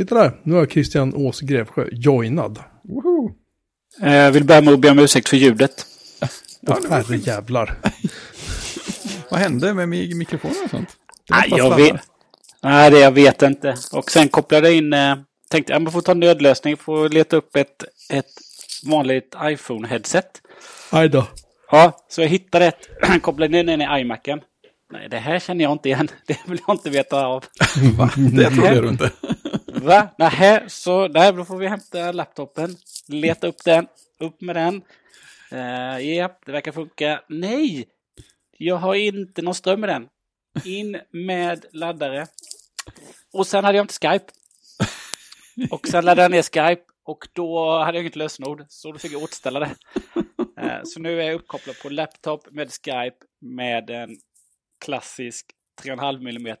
Titta där, nu har Christian Ås Grevsjö joinad. Woho! Jag vill börja med att be om ursäkt för ljudet. Åh herre jävlar. Vad hände med mi- mikrofonen och sånt? Det Nej, jag vet. Nej, det jag vet inte. Och sen kopplade jag in, eh, tänkte jag får ta en nödlösning, får leta upp ett, ett vanligt iPhone-headset. Aj då. Ja, så jag hittade ett, kopplade in den i iMacen. Nej, det här känner jag inte igen. Det vill jag inte veta av. Va? Det trodde du inte. Va? Nähä, så nej, då får vi hämta laptopen, leta upp den, upp med den. Uh, Japp, det verkar funka. Nej! Jag har inte någon ström i den. In med laddare. Och sen hade jag inte Skype. Och sen laddade jag ner Skype och då hade jag inget lösenord. Så då fick jag återställa det. Uh, så nu är jag uppkopplad på laptop med Skype med en klassisk 3,5 mm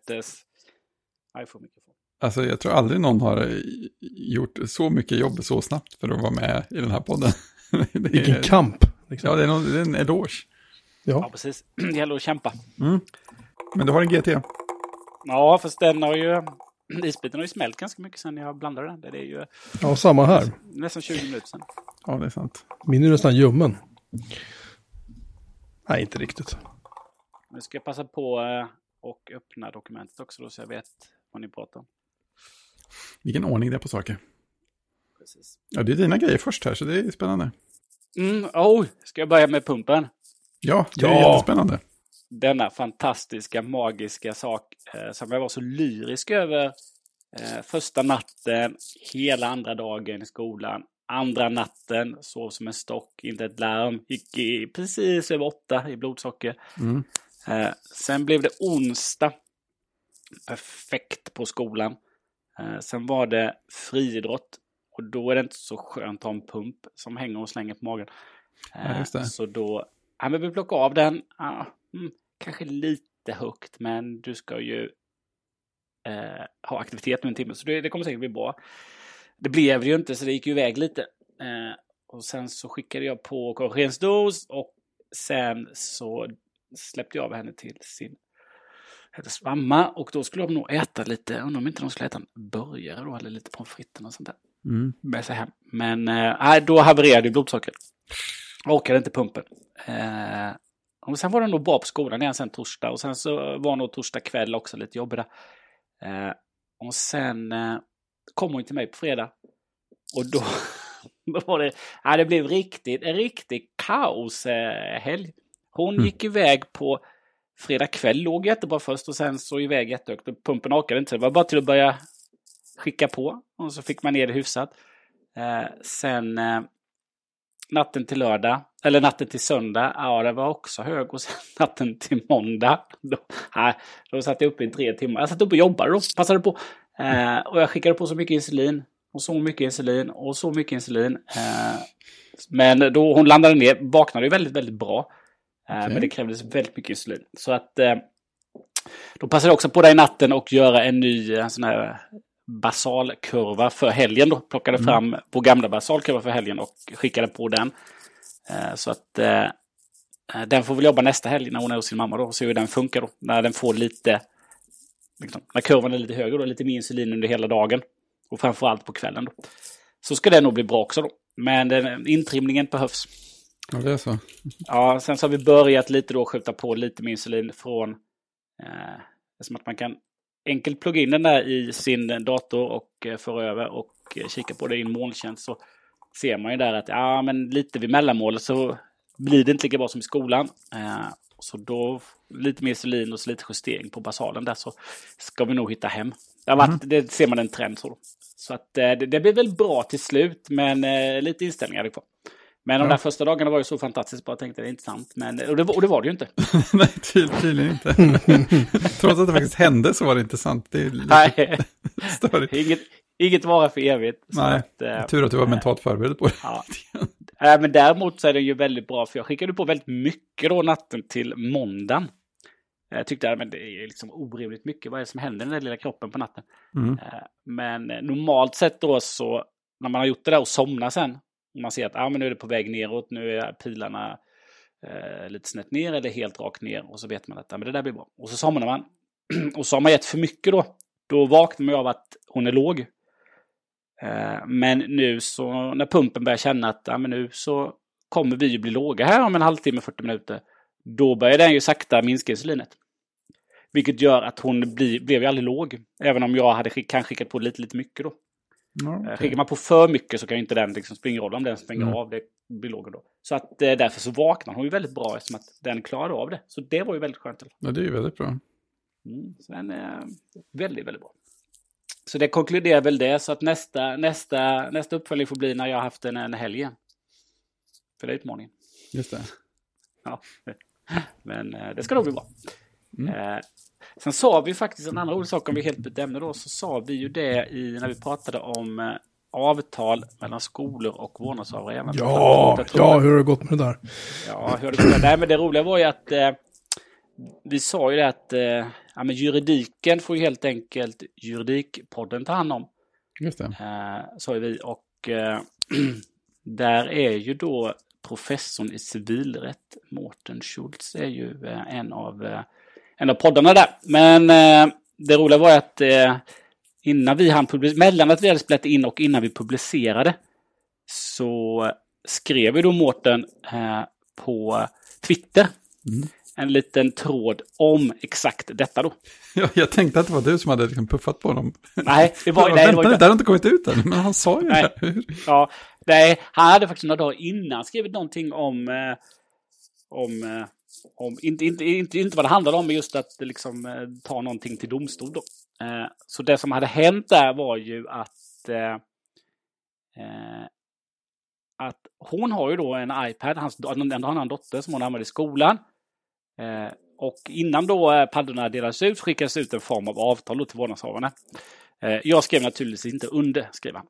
iPhone-mikrofon. Alltså jag tror aldrig någon har gjort så mycket jobb så snabbt för att vara med i den här podden. Det är- Vilken kamp. Liksom. Ja, det är, någon, det är en eloge. Ja, Ja. precis. Det gäller att kämpa. Men du har en GT. Ja, fast den har ju... Isbiten har ju smält ganska mycket sen jag blandade den. Det är ju ja, samma här. nästan 20 minuter sedan. Ja, det är sant. Min är nästan ljummen. Nej, inte riktigt. Nu ska jag passa på eh, och öppna dokumentet också då så jag vet vad ni pratar om. Vilken ordning det är på saker. Precis. Ja, det är dina grejer först här, så det är spännande. Mm, oh, ska jag börja med pumpen? Ja, det är Ja. jättespännande. Denna fantastiska, magiska sak eh, som jag var så lyrisk över eh, första natten, hela andra dagen i skolan. Andra natten, sov som en stock, inte ett larm, gick i precis över åtta i blodsocker. Mm. Eh, sen blev det onsdag. Perfekt på skolan. Eh, sen var det friidrott. Och då är det inte så skönt att ha en pump som hänger och slänger på magen. Eh, Ja, det. Så då, ja men vi plockade av den. Ah, mm, kanske lite högt men du ska ju eh, ha aktivitet nu en timme. Så det, det kommer säkert bli bra. Det blev det ju inte så det gick ju iväg lite. Eh, och sen så skickade jag på korrigeringsdos och sen så släppte jag av henne till sin hennes mamma och då skulle de nog äta lite, undrar om inte de skulle äta en burgare då eller lite pommes fritesen och sånt där Mm. med sig hem. Men eh, då havererade ju blodsockret. Orkade inte pumpen. Eh, och sen var det nog bra på skolan igen sen torsdag och sen så var nog torsdag kväll också lite jobbig där. Eh, och sen eh, kom hon till mig på fredag. Och då, då var det, ja, det blev riktigt, en riktig kaoshelg. Hon Mm. gick iväg på fredag kväll, låg jättebra först och sen så iväg jättehögt. Och pumpen orkade inte, det var bara till att börja skicka på. Och så fick man ner det hyfsat. Eh, sen eh, natten till lördag, eller natten till söndag, ja det var också hög. Och sen natten till måndag, då, nej, då satt jag uppe i tre timmar. Jag satt uppe och jobbade då, passade på. Eh, och jag skickade på så mycket insulin. Och så mycket insulin och så mycket insulin. Eh, men då hon landade ner, vaknade ju väldigt, väldigt bra. Eh, Okej. Men det krävdes väldigt mycket insulin. Så att eh, då passade jag också på det i natten och göra en ny en sån här basalkurva för helgen. Då. Plockade fram vår gamla basalkurva för helgen och skickade på den. Eh, så att eh, eh, den får väl jobba nästa helg när hon är hos sin mamma då och se hur den funkar då. När den får lite, liksom, när kurvan är lite högre då, lite mer insulin under hela dagen. Och framförallt på kvällen då. Så ska det nog bli bra också då. Men den, intrimningen behövs. Ja, det är så. Ja, sen så har vi börjat lite då skjuta på lite med insulin från... Eh, som att man kan enkelt plugga in den där i sin dator och eh, föra över och eh, kika på det i en molntjänst så ser man ju där att ja, men lite vid mellanmålet så blir det inte lika bra som i skolan. Eh, så då lite mer insulin och så lite justering på basalen där så ska vi nog hitta hem. Det, varit, det ser man en trend så. Så att eh, det, det blir väl bra till slut men eh, lite inställningar är det kvar. Men de Ja. där första dagarna var ju så fantastiskt bra. Jag tänkte det är inte sant. Men, och, det, var- och det var det ju inte. Nej, ty- tydligen inte. Trots att det faktiskt hände så var det inte sant. Det är Nej, inget, inget vara för evigt. Nej, att, eh, tur att du var mentalt förberedd på det. Ja. Äh, men däremot så är det ju väldigt bra för jag skickade på väldigt mycket då natten till måndagen. Jag tyckte att det är liksom orimligt mycket. Vad är det som händer i den där lilla kroppen på natten? Mm. Eh, Men eh, normalt sett då så när man har gjort det där och somnar sen. Man ser att ah, men nu är det på väg neråt. Nu är pilarna eh, lite snett ner eller helt rakt ner. Och så vet man att ah, men det där blir bra. Och så somnar man. och så har man gett för mycket då. Då vaknar man ju av att hon är låg. Eh, men nu så när pumpen börjar känna att ah, men nu så kommer vi ju bli låga här om en halvtimme, 40 minuter. Då börjar den ju sakta minska insulinet. Vilket gör att hon bli, blev ju aldrig låg. Även om jag hade skick, kanske skickat på lite, lite mycket då. Eh, okej. Skickar man på för mycket så kan ju inte den liksom springa roll om den springer Mm. av. Det blir låg då. Så att eh, därför så vaknar hon ju väldigt bra eftersom att den klarade av det. Så det var ju väldigt skönt. Ja, det är ju väldigt bra. Mm, så den är väldigt, väldigt bra. Så det konkluderar väl det. Så att nästa, nästa, nästa uppföljning får bli när jag har haft en, en helg igen. För det är utmaningen. Just det. Ja. Men eh, det ska nog bli bra. Mm. Sen sa vi faktiskt en annan rolig sak om vi helt byter ämne då. Så sa vi ju det i, när vi pratade om eh, avtal mellan skolor och vårdnadshavare. Ja, ja, hur har det gått med det där? Ja, hur har det gått? Nej, men det roliga var ju att eh, vi sa ju det att eh, ja, men juridiken får ju helt enkelt Juridikpodden ta hand om. Just det. Eh, sa ju vi. Och eh, där är ju då professorn i civilrätt, Mårten Schultz, är ju eh, en, av, eh, en av poddarna där. Men eh, det roliga var att eh, innan vi hann publicera, mellan att vi hade spelat in och innan vi publicerade så skrev ju då Mårten eh, på Twitter Mm. en liten tråd om exakt detta då. Ja, jag tänkte att det var du som hade liksom puffat på honom. Nej, det var, nej, det var nu, det har inte kommit ut än, men han sa ju Nej. det. Ja, nej, han hade faktiskt några dagar innan skrivit någonting om, eh, om, eh, om inte, inte, inte, inte vad det handlade om, men just att liksom, eh, ta någonting till domstol. Då. Eh, så det som hade hänt där var ju att, eh, eh, att hon har ju då en iPad, hans, har han en dotter som hon använder i skolan. Eh, och innan då paddorna delades ut skickades ut en form av avtal till vårdnadshavarna. Jag skrev naturligtvis inte under, skrev han.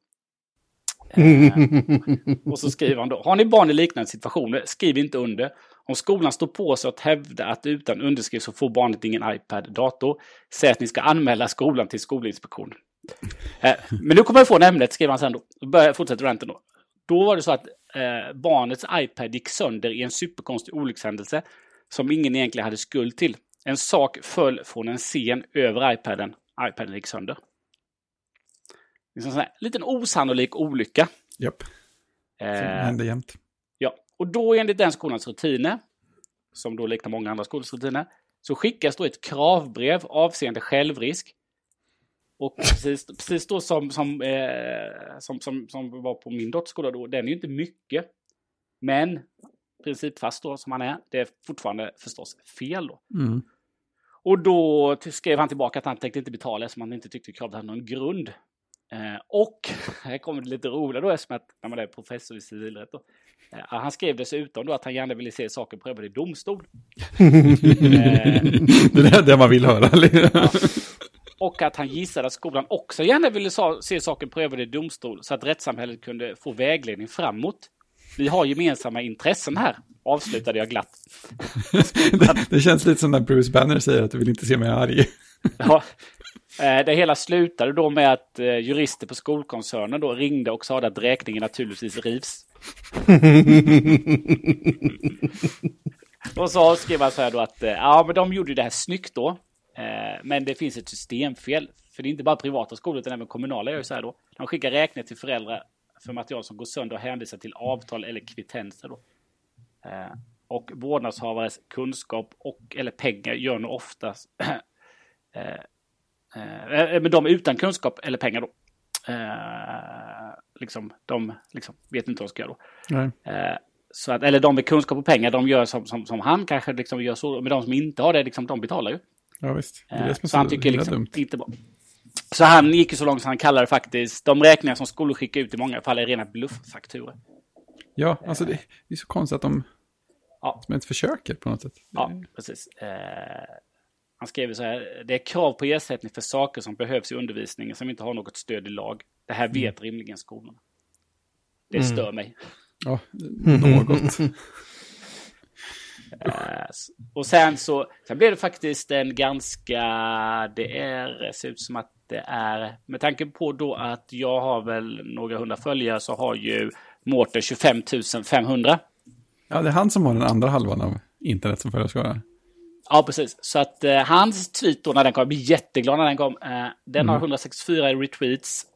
Och så skriver han då, har ni barn i liknande situationer, skriv inte under. Om skolan står på sig att hävda att utan underskrift så får barnet ingen iPad, dator, säg att ni ska anmäla skolan till Skolinspektionen. Eh, men nu kommer jag ifrån ämnet, skriver han sen då. Då börjar- fortsätter ranten då. Då var det så att eh, barnets iPad gick sönder i en superkonstig olyckshändelse som ingen egentligen hade skuld till. En sak föll från en scen över iPaden. iPaden gick sönder. Liksom en sån här liten osannolik olycka. Japp, det Eh, händer jämt. Och då enligt den skolans rutiner, som då liknar många andra skolors rutiner, så skickas då ett kravbrev avseende självrisk. Och precis, precis då som, som, eh, som, som, som var på min dotters skola då, den är ju inte mycket. Men principfast då som han är, det är fortfarande förstås fel då. Mm. Och då skrev han tillbaka att han tänkte inte betala eftersom han inte tyckte kravet hade någon grund. Eh, och här kommer det lite roliga då eftersom att när man är professor i civilrätt. Då. Han skrev dessutom då att han gärna ville se saken prövad i domstol. Det är det man vill höra. och att han gissade att skolan också gärna ville se saken prövad i domstol så att rättssamhället kunde få vägledning framåt. Vi har gemensamma intressen här, avslutade jag glatt. det, det känns lite som när Bruce Banner säger att du vill inte se mig arg. Ja, eh, det hela slutade då med att eh, jurister på skolkoncernen då ringde och sa att räkningen naturligtvis rivs och så skrev han så här då att eh, ja, men de gjorde det här snyggt då. Eh, men det finns ett systemfel. För det är inte bara privata skolor utan även kommunala gör ju så här då. De skickar räkningar till föräldrar för material som går sönder och hänvisar till avtal eller kvittenser då. Eh, och vårdnadshavares kunskap och eller pengar gör nog oftast men de utan kunskap eller pengar då. Eh, liksom, de liksom, vet inte vad de ska göra då. Eh, så att, eller de med kunskap och pengar, de gör som, som, som han kanske liksom gör så. Men de som inte har det, liksom, de betalar ju. Ja, visst. Det är Eh, det som är så han tycker liksom inte bra. Så han gick ju så långt så han kallade det faktiskt, de räkningar som skolor skickar ut i många fall är rena blufffakturor. Ja, alltså det, är så konstigt att de, Ja. de ens försöker på något sätt. Ja, precis. Han skrev så här, det är krav på ersättning för saker som behövs i undervisningen som inte har något stöd i lag. Det här vet rimligen skolorna. Det stör mig. Ja, något. Och sen så, sen blev det faktiskt en ganska, det är, ser ut som att det är, med tanke på då att jag har väl några hundra följare så har ju Mårten 25 500. Ja, det är han som har den andra halvan av internet som följarskara. Ja, precis. Så att eh, hans tweet då när den kom, jag blir jätteglad när den kom. Eh, den har 164 retweets.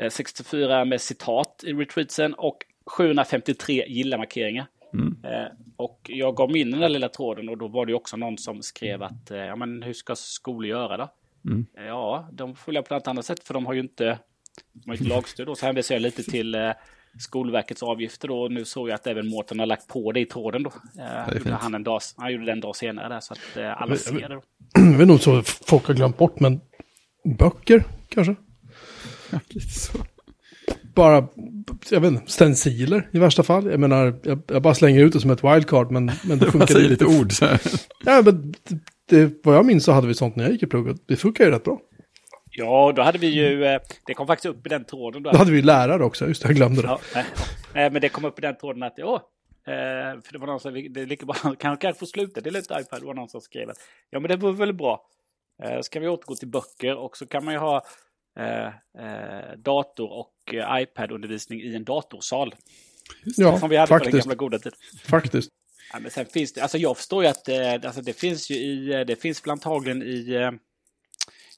eh, 64 med citat i retweetsen och 753 gilla-markeringar. Mm. Eh, och jag gav mig in i den där lilla tråden och då var det också någon som skrev att eh, ja, men hur ska skolor göra då? Mm. Eh, Ja, de följer på något annat sätt för de har ju inte, de har inte lagstöd. Då. Så hänvisar jag lite till Skolverkets avgifter då. Och nu såg jag att även Mårten har lagt på det i tråden då. Eh, gjorde han, en dag, han gjorde det en dag senare där så att eh, alla ser det då. Det är nog så folk har glömt bort, men böcker kanske? Ja, lite så. Bara, jag vet inte, stenciler i värsta fall. Jag menar, jag, jag bara slänger ut det som ett wildcard, men, men det funkar säger lite ord så här. Ja, men det, det, vad jag minns så hade vi sånt när jag gick i plugget. Det funkar ju rätt bra. Ja, då hade vi ju, eh, det kom faktiskt upp i den tråden. Då. Då hade vi lärare också, just det, jag glömde det. Ja. Eh, men det kom upp i den tråden att, åh, eh, för det var någon som, det är lika bra, kan kanske få sluta dela ut iPad, det var någon som skrev att, ja men det var väl bra. Ska vi återgå till böcker och så kan man ju ha eh, dator och iPad-undervisning i en datorsal. Ja, Som vi hade på den faktiskt. gamla goda tiden. Faktiskt. Ja, men sen finns det, alltså jag förstår ju att alltså det finns ju i, det finns väl antagligen i,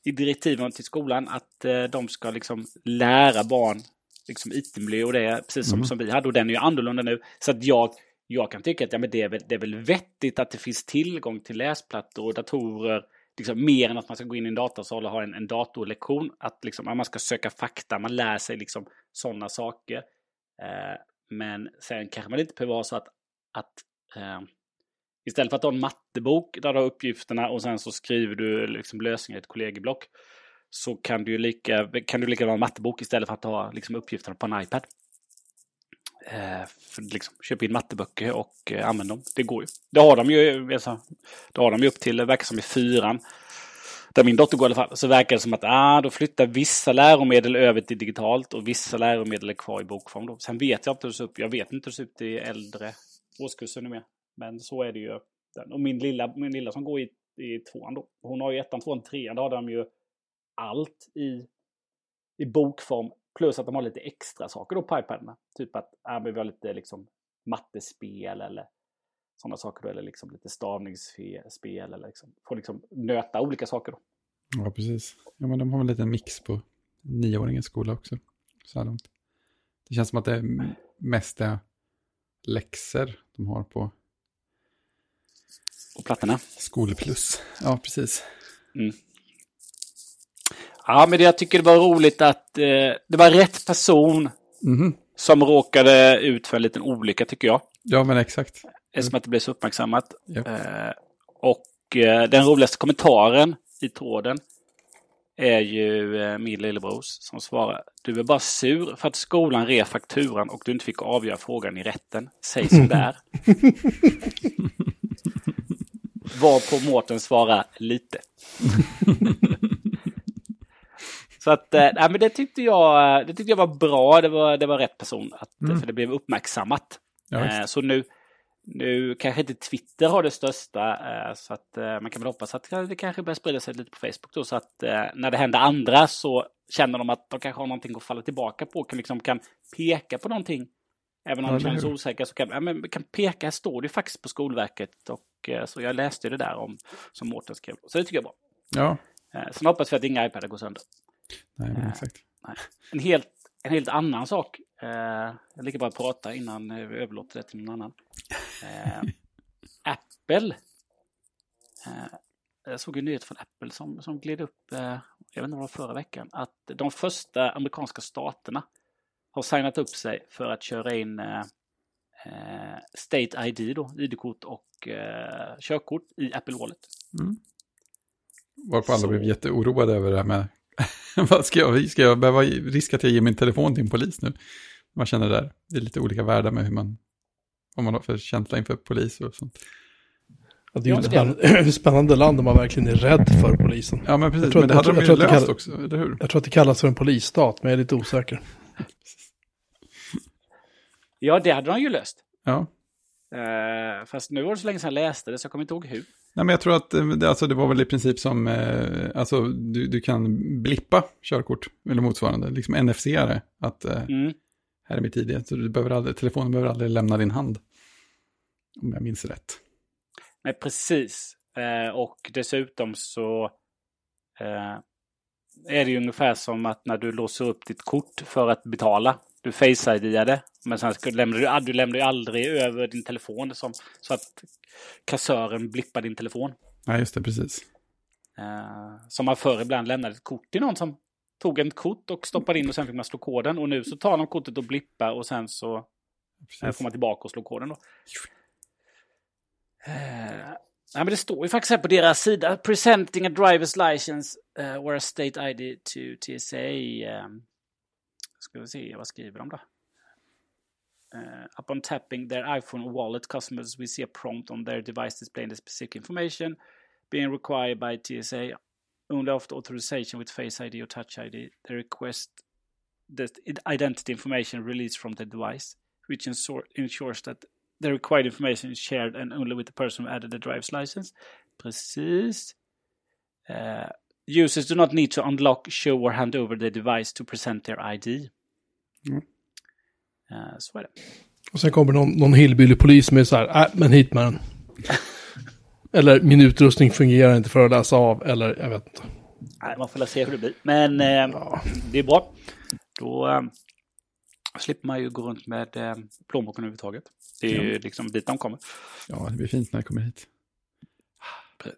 i direktiven till skolan att eh, de ska liksom lära barn liksom IT-miljö och det, precis som, som vi hade. Och den är ju annorlunda nu. Så att jag, jag kan tycka att ja, men det, är väl, det är väl vettigt att det finns tillgång till läsplattor och datorer. Liksom, mer än att man ska gå in i en datasal och ha en, en datorlektion. Att liksom, man ska söka fakta, man lär sig liksom sådana saker. Eh, men sen kanske man inte behöver ha så att, att eh, istället för att ha en mattebok där du har uppgifterna och sen så skriver du liksom lösningar i ett kollegieblock. Så kan du ju lika, kan du lika gärna ha en mattebok istället för att ha liksom uppgifterna på en iPad. Eh, för liksom, köp in matteböcker och eh, använd dem. Det går ju. Det har de ju, alltså, det har de ju upp till, det verkar som i fyran. Där min dotter går i alla fall. Så verkar det som att ah, då flyttar vissa läromedel över till digitalt och vissa läromedel är kvar i bokform. Då. Sen vet jag inte hur det ser ut. Jag vet inte hur det ser ut i äldre årskurser numera. Men så är det ju. Och min lilla, min lilla som går i, i tvåan då. Hon har ju ettan, tvåan, trean. Då har de ju allt i, i bokform. Plus att de har lite extra saker då på iPaderna. Typ att äh, vi har lite liksom mattespel eller sådana saker. Då, eller liksom lite stavningsspel. Eller liksom, får liksom nöta olika saker. Då. Ja, precis. Ja, men de har en liten mix på nioåringens skola också. Så här långt. Det känns som att det är mest är läxor de har på på plattorna. Skolplus. Ja, precis. Mm. Ja, men det, jag tycker det var roligt att eh, det var rätt person Mhm. som råkade ut för en liten olycka tycker jag. Ja, men exakt. Eftersom att det blev så uppmärksammat. Ja. Eh, och eh, den roligaste kommentaren i tråden är ju eh, min lillebrors som svarar. Du är bara sur för att skolan rev fakturan och du inte fick avgöra frågan i rätten. Säg som det är. Varpå Mårten svarar lite. Så att, eh, nej, men det tyckte jag, det tyckte jag var bra. Det var, det var rätt person. Att, Mm. För det blev uppmärksammat. Ja, Eh, så nu, nu kanske inte Twitter har det största. Eh, så att eh, man kan väl hoppas att det kanske börjar sprida sig lite på Facebook. Då, så att eh, när det händer andra så känner de att de kanske har någonting att falla tillbaka på. Kan, liksom, kan peka på någonting. Även om Ja, de känner sig osäkra så kan, ja, men, kan peka. Här står det ju faktiskt på Skolverket. Och, eh, så jag läste det där om som Mårten skrev. Så det tycker jag är bra. Ja, Eh, sen hoppas vi att inga iPadar går sönder. nej, men Eh. exakt. En helt, en helt annan sak. Jag lika bara prata innan vi överlåter det till någon annan. Apple. Jag såg en nyhet från Apple som, som gled upp, jag vet inte om det var förra veckan, att de första amerikanska staterna har signat upp sig för att köra in State ID, då, ID-kort och eh, körkort i Apple Wallet. Mm. Varpå alla Så. blev jätteoroade över det här med, vad ska jag, ska jag behöva riska att jag ger min telefon till en polis nu? Man känner där, det är lite olika världar med hur man, vad man har för känsla inför polis och sånt. Ja, det är ju ett det är spänn- ett spännande land om man verkligen är rädd för polisen. Ja, men precis, Jag tror men att- det hade de ju löst kallas- också, eller hur? Jag tror att det kallas för en polisstat, men jag är lite osäker. Ja, det hade de ju löst. Ja. Eh, fast nu var det så länge sedan jag läste det så jag kommer inte ihåg hur. Nej, men jag tror att eh, det, alltså, det var väl i princip som, eh, alltså du, du kan blippa körkort eller motsvarande, liksom NFC-are, att eh, Mm. här är mitt ID, så du behöver aldrig, telefonen behöver aldrig lämna din hand. Om jag minns rätt. Nej, precis. Eh, och dessutom så... Eh, är det ju ungefär som att när du låser upp ditt kort för att betala. Du face id det men sen lämnar du, ah, du lämnar ju aldrig över din telefon som, så att kassören blippar din telefon. Ja, just det, precis. Uh, som man förr ibland lämnade ett kort till någon som tog ett kort och stoppade in och sen fick man slå koden. Och nu så tar de kortet och blippar och sen så precis. får man tillbaka och slå koden. Då. Uh, Ja, men det står ju faktiskt här på deras sida. Presenting a driver's license uh, or a state ID to TSA. Um, ska vi se, vad skriver de då? Uh, upon tapping their iPhone wallet, customers will see a prompt on their device displaying the specific information being required by TSA. Only after authorization with Face ID or Touch ID, the request the identity information released from the device, which ensures that the required information is shared and only with the person who added the driver's license. Precis. Uh, users do not need to unlock, show or hand over the device to present their ID. Mm. Uh, så är det. Och sen kommer någon, någon hillbilly-polis med så här, äh, men hit med den. eller min utrustning fungerar inte för att läsa av, eller jag vet inte. Nej, man får se hur det blir. Men eh, ja. det är bra. Då eh, slipper man ju gå runt med eh, plånboken överhuvudtaget. Det är ja. ju liksom dit de kommer. Ja, det blir fint när jag kommer hit. Pre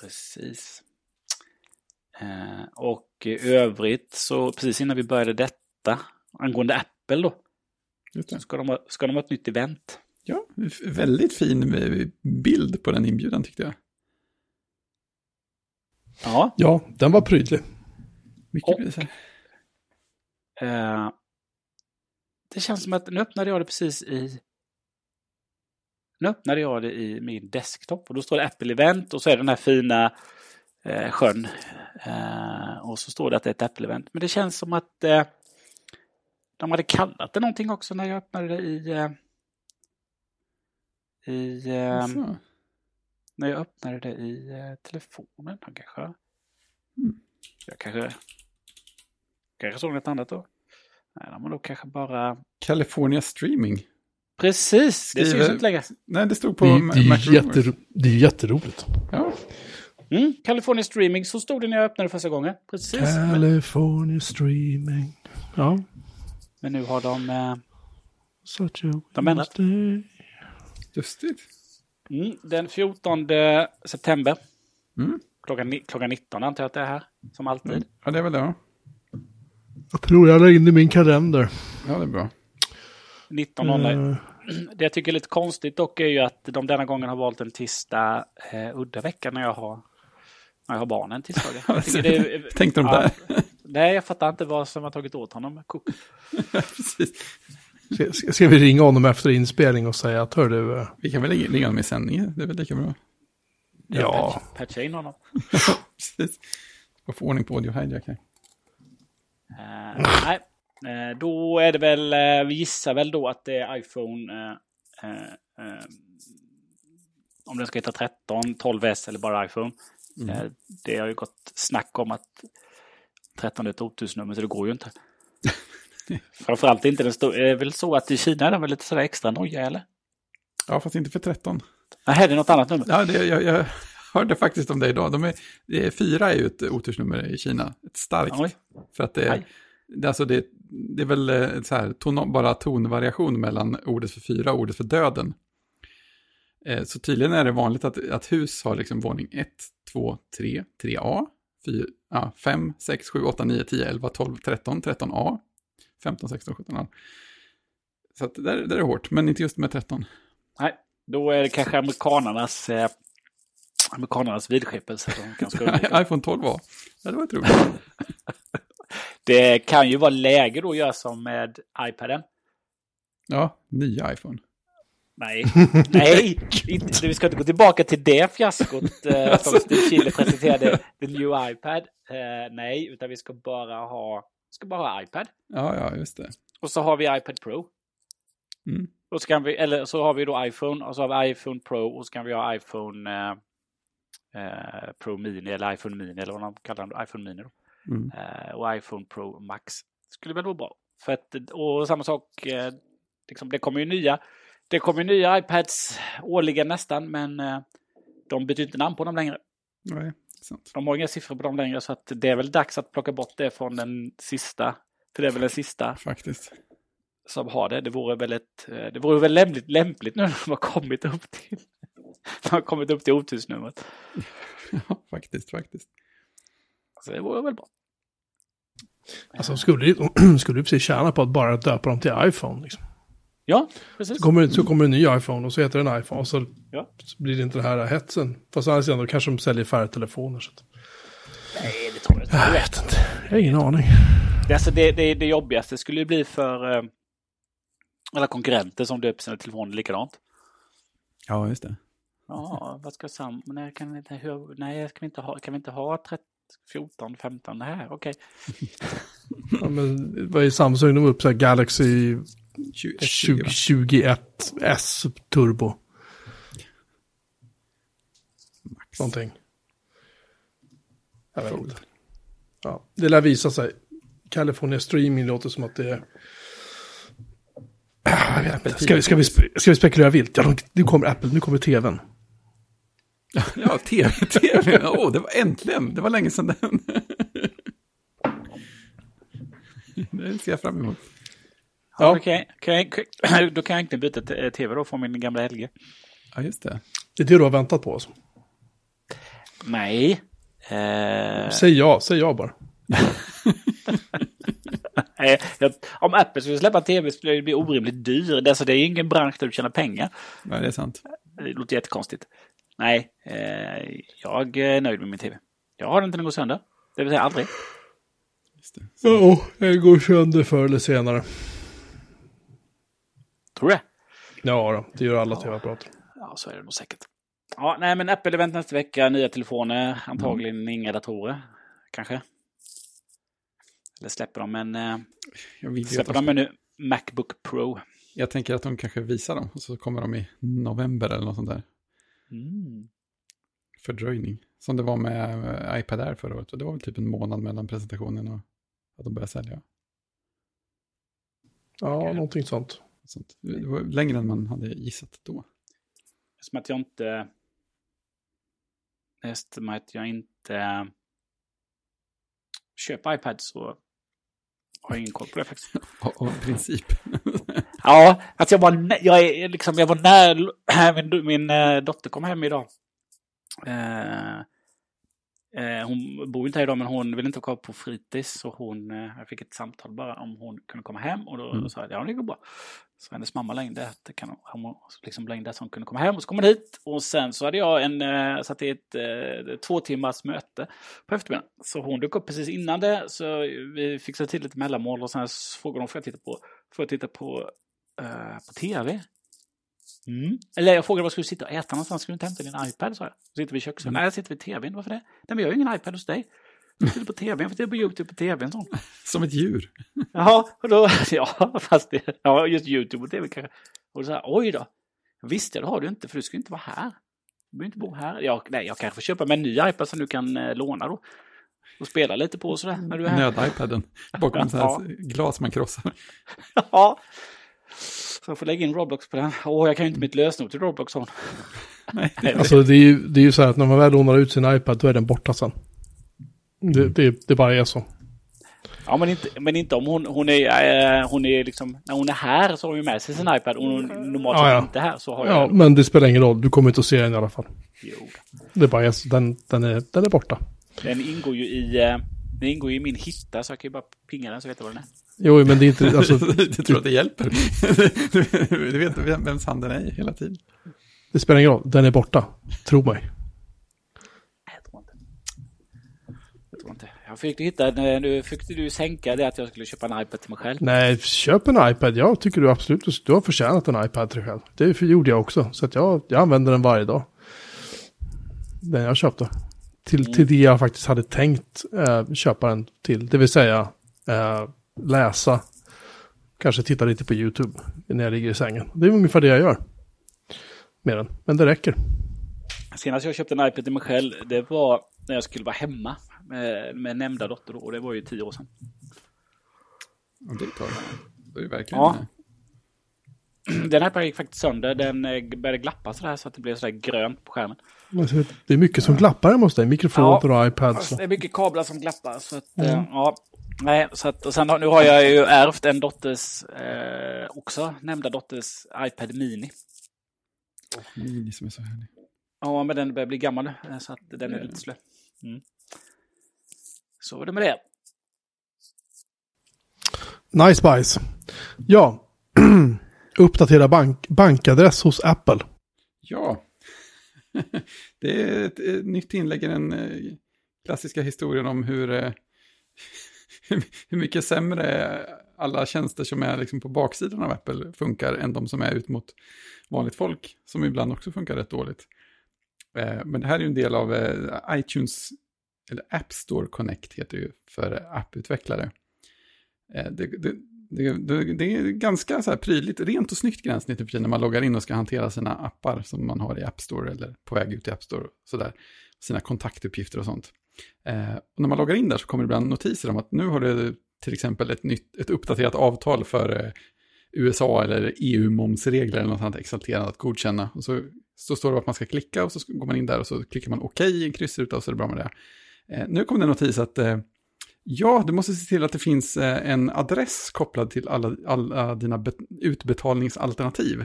precis. Eh, och i övrigt så precis innan vi började detta angående Apple då. Ska de, ska de ha ett nytt event. Ja, väldigt fin bild på den inbjudan tyckte jag. Ja. Ja, den var prydlig. Mycket och, eh, Det känns som att nu öppnade jag det precis i nu öppnade jag det i min desktop och då står det Apple Event och så är det den här fina eh, sjön. Eh, och så står det att det är ett Apple Event. Men det känns som att eh, de hade kallat det någonting också när jag öppnade det i... Eh, i eh, när jag öppnade det i eh, telefonen kanske. Mm. Jag kanske... Kanske såg något annat då. Nej, de har nog kanske bara... California Streaming. Precis, det syns inte längre. Nej, det stod på det, det, är jätter, det är jätteroligt. Ja. Mm, California Streaming, så stod det när jag öppnade första gången. Precis. California Streaming. Ja. Men nu har de... Eh, Such a de ändrat. Just det. Mm, den 14 september. Mm. Klockan, klockan 19 antar jag att det är här, som alltid. Mm. Ja, det är väl det. Jag tror jag la in i min kalender. Ja, det är bra. 19.00. Mm. Det jag tycker är lite konstigt dock är ju att de denna gången har valt en tisdag eh, udda vecka när jag har, jag har barnen tisdagar. Tänkte de där? nej, jag fattar inte vad som har tagit åt honom. Ska, ska, vi ringa honom efter inspelning och säga att hör du... Uh... Vi kan väl ringa honom i sändningen, det är väl lika bra. Ja. Patcha in honom. Precis. Och få ordning på audio hijack här. Uh, nej, Eh, då är det väl, eh, vi gissar väl då att det är iPhone eh, om den ska heta 13, 12S eller bara iPhone. Mm. Det har ju gått snack om att 13 är ett otursnummer så det går ju inte. Framförallt inte den stora. Är det väl så att i Kina är den väl lite sådär extra noja eller? Ja, fast inte för 13. Nej, det är något annat nummer. Ja, det, jag, jag hörde faktiskt om det idag. De är, det är, fyra är ju ett otursnummer i Kina. Ett starkt. Oj. För att det är, alltså det, det är väl eh, så här, ton, bara tonvariation mellan ordet för fyra och ordet för döden. Eh, så tydligen är det vanligt att, att hus har liksom våning 1, 2, 3, 3A, 4, ja, 5, 6, 7, 8, 9, 10, 11, 12, 13, 13A, 15, 16, 17, 18. Så att där, där är det hårt, men inte just med 13. Nej, då är det kanske amerikanernas, eh, amerikanernas vidskepelse. iPhone 12A, ja, det var ett roligt. Det kan ju vara läge då att göra som med iPaden. Ja, nya iPhone. Nej, nej, inte, vi ska inte gå tillbaka till det fiaskot eh, som Steve Chile presenterade, the new iPad. Eh, nej, utan vi ska bara ha, ska bara ha iPad. Ja, ja, just det. Och så har vi iPad Pro. Mm. Och så kan vi, eller så har vi då iPhone och så har vi iPhone Pro och så kan vi ha iPhone eh, eh Pro Mini eller iPhone Mini eller vad de kallar det, iPhone Mini. Då. Mm. Eh, och iPhone Pro Max. Skulle väl vara bra. För att, och samma sak, eh, liksom, det kommer ju nya det kommer nya iPads årligen nästan, men eh, de byter inte namn på dem längre. Nej. Sant. De har inga siffror på dem längre så att det är väl dags att plocka bort det från den sista. För det är väl den sista Faktiskt. som har det. Det vore väl, ett, eh, det vore väl lämpligt, lämpligt nu när de har kommit upp till, de har kommit upp till otursnumret. Ja, faktiskt, faktiskt. Så det vore väl bra. Alltså skulle skulle ju precis tjäna på att bara döpa dem till iPhone. Liksom. Ja, precis. Så, kommer, så kommer en ny iPhone och så heter den iPhone. Och så, Ja. så blir det inte den här hetsen. Fast sidan då kanske de säljer färre telefoner. Så att, Nej, det tror jag inte. jag vet inte. Jag har ingen aning. Det, alltså det, det, det jobbigaste skulle ju bli för eh, alla konkurrenter som döper sina telefoner likadant. Ja, just det. Ja, vad ska Sam... Nej, kan vi inte, hur, nej, kan vi inte ha, kan vi inte ha 30, 14, 15 det här? Okej. Ja, men vad är Samsung? De upp så här Galaxy 20, 20, 21 S Turbo. Någonting. Jag vet inte. Ja, det lär visa sig. California Streaming låter som att det är... Jag vet inte. Ska vi, ska vi, ska vi spekulera vilt? Ja, nu kommer Apple, nu kommer tvn. Ja, tv, tv. Åh, oh, det var äntligen. Det var länge sedan den. Det ser jag fram emot. Ja. Okej, okej, okej. Då kan jag inte byta t- tv då från min gamla LG. Ja, just det. Det är det du har väntat på. Alltså. Nej. Eh, Säg ja, säg ja bara. nej, jag, om Apple skulle släppa tv skulle det bli orimligt dyr. Det, alltså, det är ju ingen bransch där du tjänar pengar. Ja, det är sant. Det låter jättekonstigt. Nej, eh, jag är nöjd med min tv. Jag har den till den går sönder. Det vill säga aldrig. Ja, det går sönder förr eller senare. Tror du det? Ja, då, det gör alla tv-apparater. Ja, så är det nog säkert. Ja, nej, men Apple-event nästa vecka. Nya telefoner. Antagligen inga datorer. Kanske. Eller släpper de en... Eh, släpper de, en ny Macbook Pro. jag tänker att de kanske visar dem och så kommer de i november eller något sånt där. Mm. Fördröjning. Som det var med eh, iPad Air förra året. Och det var väl typ en månad mellan presentationen och att de började sälja. Ja, någonting sånt. Sånt. Det var längre än man hade gissat då. Som att jag inte... Eftersom att jag inte köper iPad så har jag ingen koll på det faktiskt. Av, princip. Ja, alltså jag var, jag är liksom, jag var när min, min eh, dotter kom hem idag. Eh, eh, hon bor inte här idag men hon vill inte vara kvar på fritids så hon, eh, jag fick ett samtal bara om hon kunde komma hem och då, Mm. sa jag ja det går bra. Så hennes mamma längde att det kan hon, liksom längde att hon kunde komma hem och så kom hon hit och sen så hade jag en, eh, satt i ett eh, två timmars möte på eftermiddagen. Så hon dök upp precis innan det så vi fixade till lite mellanmål och sen så frågade hon får jag titta på, får jag titta på eh, på tv. Mm. Eller jag frågade vad skulle du sitta och äta någonstans? Skulle du inte hämta din iPad? sa jag. Så sitter vi i köksstolen. Mm. Nej, jag sitter vid tvn. Varför det? Nej, men jag har ju ingen iPad hos dig. Jag sitter på tvn. Jag får titta på YouTube på tvn. Så. Som ett djur. Jaha, och då, ja, fast det, ja, just YouTube och tv kanske. Och så här, oj då. Visst, ja, det har du inte, för du ska inte vara här. Du behöver inte bo här. Jag, nej, jag kanske får köpa mig en ny iPad som du kan eh, låna då. Och spela lite på sådär när du är här. Nöd-iPaden. Bakom så Ja. här glas man krossar. Ja. Så jag får lägga in Roblox på den. Åh, jag kan ju inte mitt lösenord till Roblox. Hon. Nej. Alltså det är, ju, det är ju så här att när man väl lånar ut sin iPad då är den borta sen. Det, det, det bara är så. Ja, men inte, men inte om hon, hon är, eh, hon är liksom, när hon är här så har hon ju med sig sin iPad och hon normalt Ja, ja. inte här så har jag Ja, den. men det spelar ingen roll. Du kommer inte att se den i alla fall. Jo. Det bara är så. Den, den, är, den är borta. Den ingår ju i, eh, den ingår ju i min hitta så jag kan ju bara pinga den så vet jag vad den är. Jo, men det är inte... Alltså, du tror att det hjälper? du, vet vem, vems hand den är hela tiden. det spelar ingen roll. Den är borta. Tro mig. Nej, jag tror inte. Jag tror inte. Jag fick hitta, nu fick du sänka det att jag skulle köpa en iPad till mig själv. Nej, köp en iPad. Jag tycker du absolut du har förtjänat en iPad till dig själv. Det gjorde jag också. Så att jag, jag använder den varje dag. Den jag köpte. Till, till det jag faktiskt hade tänkt eh, köpa den till. Det vill säga eh, läsa. Kanske titta lite på YouTube när jag ligger i sängen. Det är ungefär det jag gör. Med den. Men det räcker. Senast jag köpte en iPad till mig själv, det var när jag skulle vara hemma med, med nämnda dotter då, och det var ju tio år sedan. Ja, det tar det. Det är verkligen... Ja. den här gick faktiskt sönder. Den eh, började glappa sådär så att det blev sådär grönt på skärmen. Det är mycket som glappar hos dig. Mikrofoner ja, och iPads. Det är mycket kablar som glappar. Så att, mm. ja, nej, så att, och sen nu har jag ju ärvt en dotters, eh, också nämnda dotters iPad Mini. Mini som är så härlig. Ja, men den börjar bli gammal nu. Så att den är lite slö. Mm. Så var det med det. Nice Spice. Ja, uppdatera bank bankadress hos Apple. Ja, det är ett, ett nytt inlägg i den eh, klassiska historien om hur, eh, hur mycket sämre alla tjänster som är liksom på baksidan av Apple funkar än de som är ut mot vanligt folk, som ibland också funkar rätt dåligt. Eh, men det här är ju en del av iTunes, eller App Store Connect heter det ju för apputvecklare. Eh, det, det, det, det, är ganska så här prydligt, rent och snyggt gränssnitt för när man loggar in och ska hantera sina appar som man har i App Store eller på väg ut i App Store. Sådär. Sina kontaktuppgifter och sånt. Eh, och när man loggar in där så kommer det ibland notiser om att nu har du till exempel ett, nytt, ett uppdaterat avtal för eh, USA eller EU-momsregler eller något annat exalterande att godkänna. Och så, så står det att man ska klicka och så går man in där och så klickar man OK i en kryssruta och så är det bra med det. Eh, nu kom det en notis att eh, Ja, du måste se till att det finns eh, en adress kopplad till alla, alla dina utbetalningsalternativ.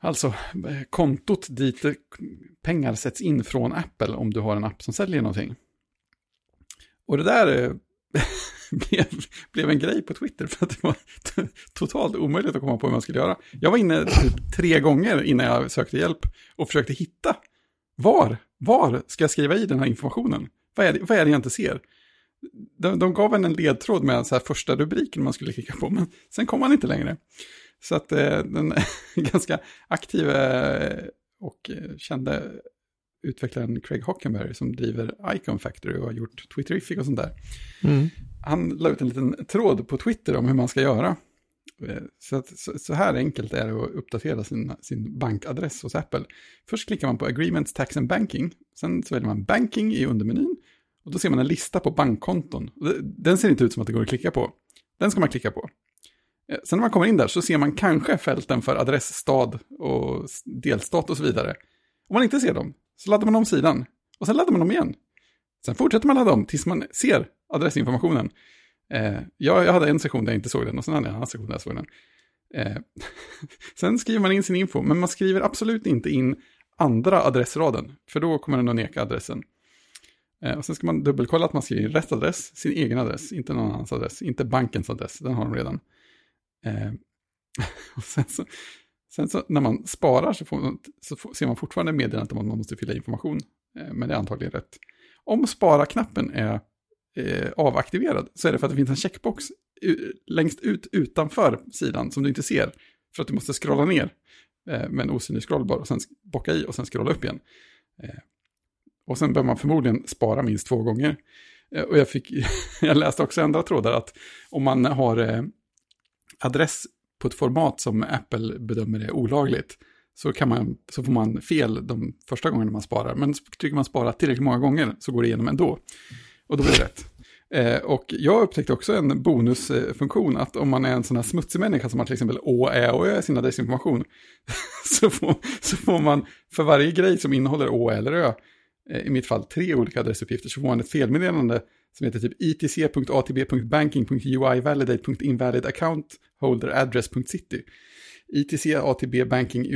Alltså kontot dit pengar sätts in från Apple om du har en app som säljer någonting. Och det där blev, blev en grej på Twitter för att det var totalt omöjligt att komma på hur man skulle göra. Jag var inne typ tre gånger innan jag sökte hjälp och försökte hitta var, var ska jag skriva i den här informationen? Vad är det, vad är det jag inte ser? de, de gav en en ledtråd med så här första rubriken man skulle klicka på, men sen kom man inte längre. Så att eh, den ganska aktiva eh, och eh, kände utvecklaren Craig Hockenberry som driver Icon Factory och har gjort Twitterific och sånt där. Mm. Han la ut en liten tråd på Twitter om hur man ska göra. Eh, så, att, så, så, här enkelt är det att uppdatera sin, sin bankadress hos Apple. Först klickar man på Agreements, Tax and Banking. Sen så väljer man Banking i undermenyn. Och då ser man en lista på bankkonton. Den ser inte ut som att det går att klicka på. Den ska man klicka på. Eh, sen när man kommer in där så ser man kanske fälten för adress, stad och delstat och så vidare. Om man inte ser dem så laddar man om sidan. Och sen laddar man om igen. Sen fortsätter man ladda om tills man ser adressinformationen. Eh, jag, jag hade en session där jag inte såg den och sen hade jag en annan session där jag såg den. Eh, sen skriver man in sin info, men man skriver absolut inte in andra adressraden, för då kommer den att neka adressen. Eh, och sen ska man dubbelkolla att man skriver in rätt adress, sin egen adress, inte någon annans adress, inte bankens adress, den har de redan. Eh, och sen så, sen så när man sparar så, får, så får, ser man fortfarande meddelandet om att man måste fylla information, eh, men det är antagligen rätt. Om spara-knappen är eh, avaktiverad så är det för att det finns en checkbox längst ut utanför sidan som du inte ser, för att du måste scrolla ner eh, med en osynlig scrollbar och sen bocka i och sen scrolla upp igen. Eh, och sen behöver man förmodligen spara minst två gånger. Eh, och jag, fick, jag läste också andra trådar att om man har eh, adress på ett format som Apple bedömer är olagligt så, kan man, så får man fel de första gångerna man sparar. Men trycker man spara tillräckligt många gånger så går det igenom ändå. Och då blir det rätt. Eh, och jag upptäckte också en bonusfunktion att om man är en sån här smutsig människa som har till exempel Å, Ä och Ö i sin adressinformation så, får, så får man för varje grej som innehåller Å eller Ö Eh, i mitt fall tre olika adressuppgifter så får man ett felmeddelande som heter typ itc.atb.banking.uivalidate.invalidaccountholderaddress.city. ITC ATB Banking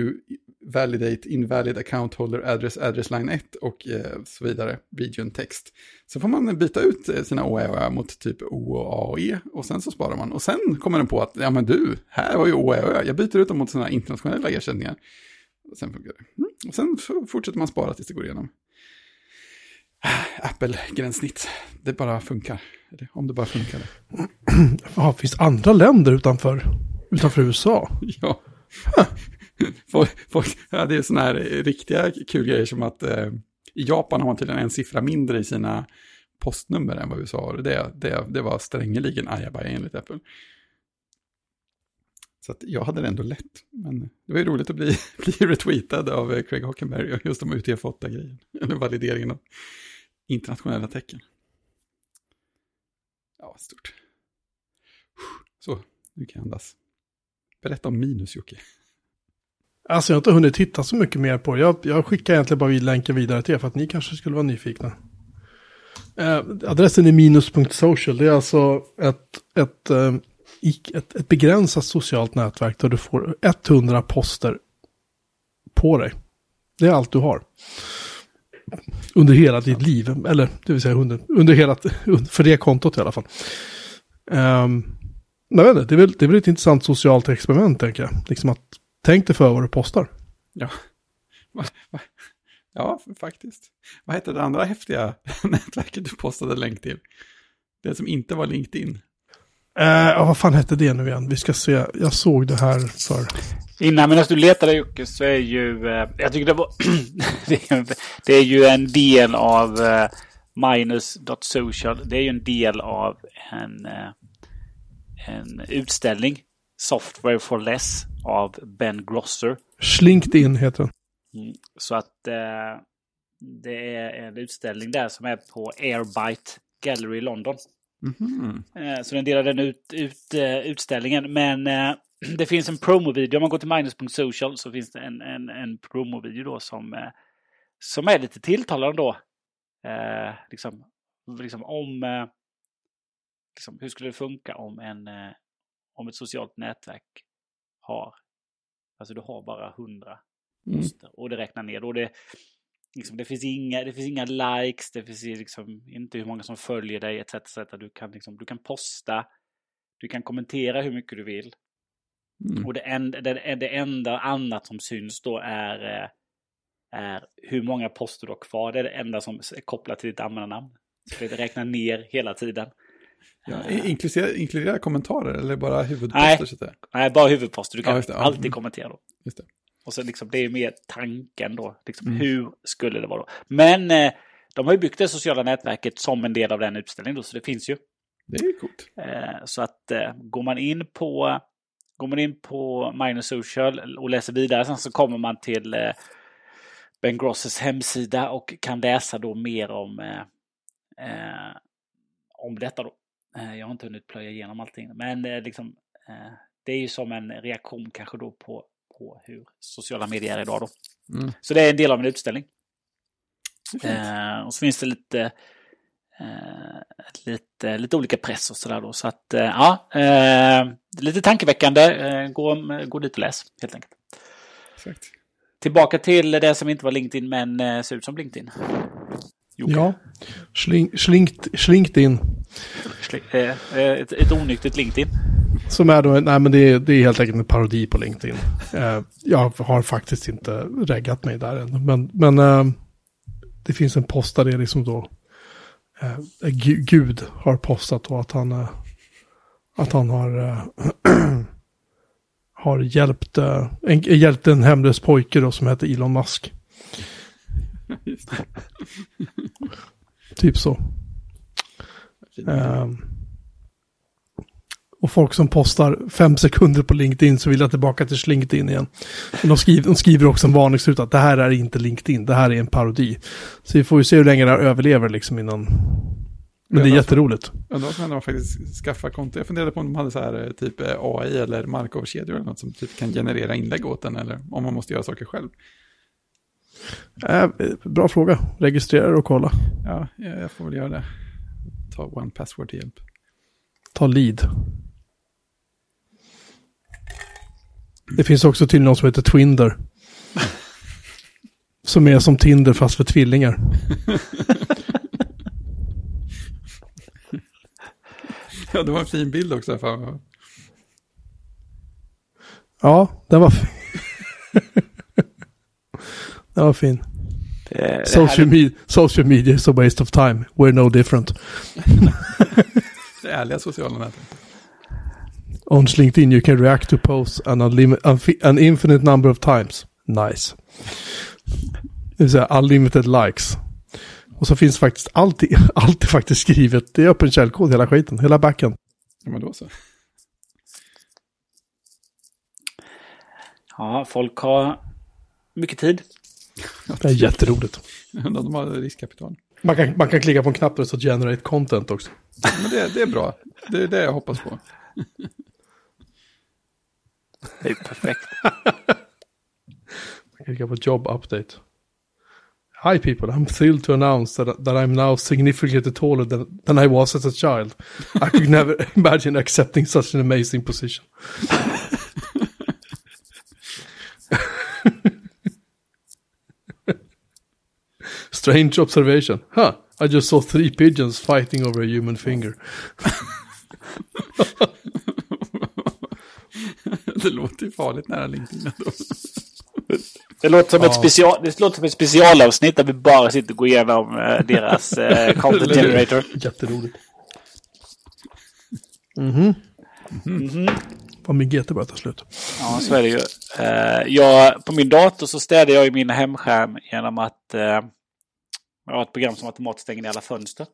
Validate Invalid Account Holder Address Address Line 1 och eh, så vidare, region text. Så får man byta ut eh, sina Å och Ö mot typ O och A och E och sen så sparar man. Och sen kommer den på att, ja men du, här var ju och Ö, jag byter ut dem mot sådana internationella ersättningar. Och sen funkar det. Mm. Och sen fortsätter man spara tills det går igenom. Apple-gränssnitt. Det bara funkar. Om det bara funkar. Ja, finns andra länder utanför, utanför USA? ja. folk, folk, ja. Det är sådana här riktiga kul grejer som att eh, i Japan har man tydligen en siffra mindre i sina postnummer än vad USA har. Det, det, det var strängeligen ajabaja enligt Apple. Så jag hade det ändå lätt. Men det var ju roligt att bli, bli retweetad av eh, Craig Hockenberg. just de UTF-8-grejen. Eller valideringen av internationella tecken. Ja, stort. Så, nu kan jag andas. Berätta om minus, Jocke. Alltså jag har inte hunnit titta så mycket mer på det. Jag, jag skickar egentligen bara länken vidare till er för att ni kanske skulle vara nyfikna. Eh, adressen är minus.social. Det är alltså ett, ett, eh, ett, ett begränsat socialt nätverk där du får 100 poster på dig. Det är allt du har. Under hela ditt liv, eller det vill säga under, under hela, för det kontot i alla fall. Um, jag vet inte, det, är väl, det är väl ett intressant socialt experiment tänker jag. Liksom att tänk dig för vad du postar. Ja, ja faktiskt. Vad hette det andra häftiga nätverket du postade länk till? Det som inte var LinkedIn. Uh, vad fan hette det nu igen? Vi ska se, jag såg det här för... Innan medan du letade Jocke så är ju, uh, jag tycker det var, det, är, ju en del av uh, minus.social. Det är ju en del av en, en utställning, Software for Less, av Ben Grosser. Slinked heter den. Mm, så att det är en utställning där som är på Airbyte Gallery i London. Mm -hmm. Så den delar den ut, ut uh, utställningen. Men uh, det finns en promovideo. Om man går till minus.social så finns det en, en, en promovideo då som, uh, som är lite tilltalande då. liksom, liksom om... liksom, hur skulle det funka om, en, om ett socialt nätverk har... Alltså du har bara hundra mm. poster och det räknar ner. Och det, Liksom, det, finns inga, det finns inga likes, det finns liksom inte hur många som följer dig etc. etc. Du, kan liksom, du kan posta, du kan kommentera hur mycket du vill. Mm. Och det enda, det, det enda annat som syns då är, eh, är hur många poster du har kvar. Det är det enda som är kopplat till ditt användarnamn. Så det räknar ner hela tiden. Ja, inkluderar, inkluderar kommentarer eller bara huvudposter? Nej, nej bara huvudposter. Du kan ja, alltid mm. kommentera då. Just det. Och så liksom, det är mer tanken då. Liksom, mm. Hur skulle det vara då? Men eh, de har ju byggt det sociala nätverket som en del av den utställningen då, så det finns ju. Det är coolt. Eh, så att eh, går man in på Går man in på Minor Social och läser vidare sen så kommer man till eh, Ben Grosses hemsida och kan läsa då mer om, eh, eh, om detta då. Eh, jag har inte hunnit plöja igenom allting, men liksom, det är ju som en reaktion kanske då på på hur sociala medier är idag. Då. Mm. Så det är en del av en utställning. Eh, och så finns det lite, eh, lite, lite olika press och sådär då. Så att eh, ja, eh, lite tankeväckande. Eh, gå, gå dit och läs helt enkelt. Perfekt. Tillbaka till det som inte var LinkedIn men eh, ser ut som LinkedIn. Jocke. Ja, slink, slinkt, slinkt in. Ett, ett onyktert LinkedIn. Som är då, nej men det är, det är helt enkelt en parodi på LinkedIn. Eh, jag har faktiskt inte reggat mig där än. Men, men eh, det finns en post där det är liksom då eh, Gud har postat och att han, eh, att han har, eh, har hjälpt, eh, en, hjälpt en hemlös pojke då som heter Elon Musk. Typ så. Um, och folk som postar fem sekunder på LinkedIn så vill jag tillbaka till LinkedIn igen. Men de, skriver, de skriver också en varningsrut att det här är inte LinkedIn, det här är en parodi. Så vi får ju se hur länge det här överlever liksom innan. Men det är jätteroligt. Ja, då kan man faktiskt skaffa konto. Jag funderade på om de hade så här eh, typ eh, AI eller Markov-kedjor eller något som typ kan generera inlägg åt den eller om man måste göra saker själv. Äh, bra fråga. Registrera och kolla. Ja, jag får väl göra det. Ta One Password till hjälp. Ta lead. Det finns också till någon som heter Twinder. som är som Tinder fast för tvillingar. ja, det var en fin bild också. Fan. Ja, den var fin. den var fin. Det, social, det me social media is a waste of time. We're no different. det ärliga sociala nätet. On LinkedIn you can react to posts an, an infinite number of times. Nice. Det vill säga unlimited likes. Och så finns faktiskt alltid, alltid faktiskt skrivet. Det är öppen källkod hela skiten, hela backen. Ja men då så. Ja, folk har mycket tid. Det är jätteroligt. De har riskkapital. Man kan, man kan klicka på en knapp och så generate content också. Men det, det är bra. Det är det jag hoppas på. Det är perfekt. Jag klickar på job update. Hi people, I'm thrilled to announce that, that I'm now significantly taller than, than I was as a child. I could never imagine accepting such an amazing position. Strange observation. Huh, I just saw three pigeons fighting over a human finger. det låter ju farligt nära LinkedIn ändå. Det låter, som Ja. ett special, det låter som ett specialavsnitt där vi bara sitter och går igenom eh, deras eh, content generator. Jätteroligt. Mhm. Mhm. Var min GT börjar ta slut. Ja, så är det ju. Eh, jag, på min dator så städar jag i min hemskärm genom att eh, jag har ett program som automatiskt stänger ner alla fönster.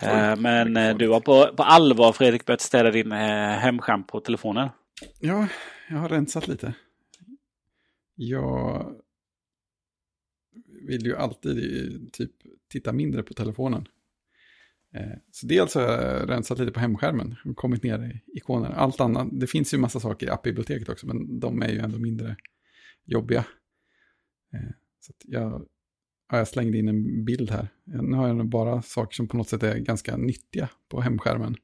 Eh, men eh, du har på, på allvar, Fredrik, börjat städa din eh, hemskärm på telefonen. Ja, jag har rensat lite. Jag vill ju alltid typ titta mindre på telefonen. Så dels har jag rensat lite på hemskärmen och kommit ner i ikoner. Allt annat, det finns ju massa saker i appbiblioteket också, men de är ju ändå mindre jobbiga. Så att jag, ja, jag slängde in en bild här. Nu har jag bara saker som på något sätt är ganska nyttiga på hemskärmen.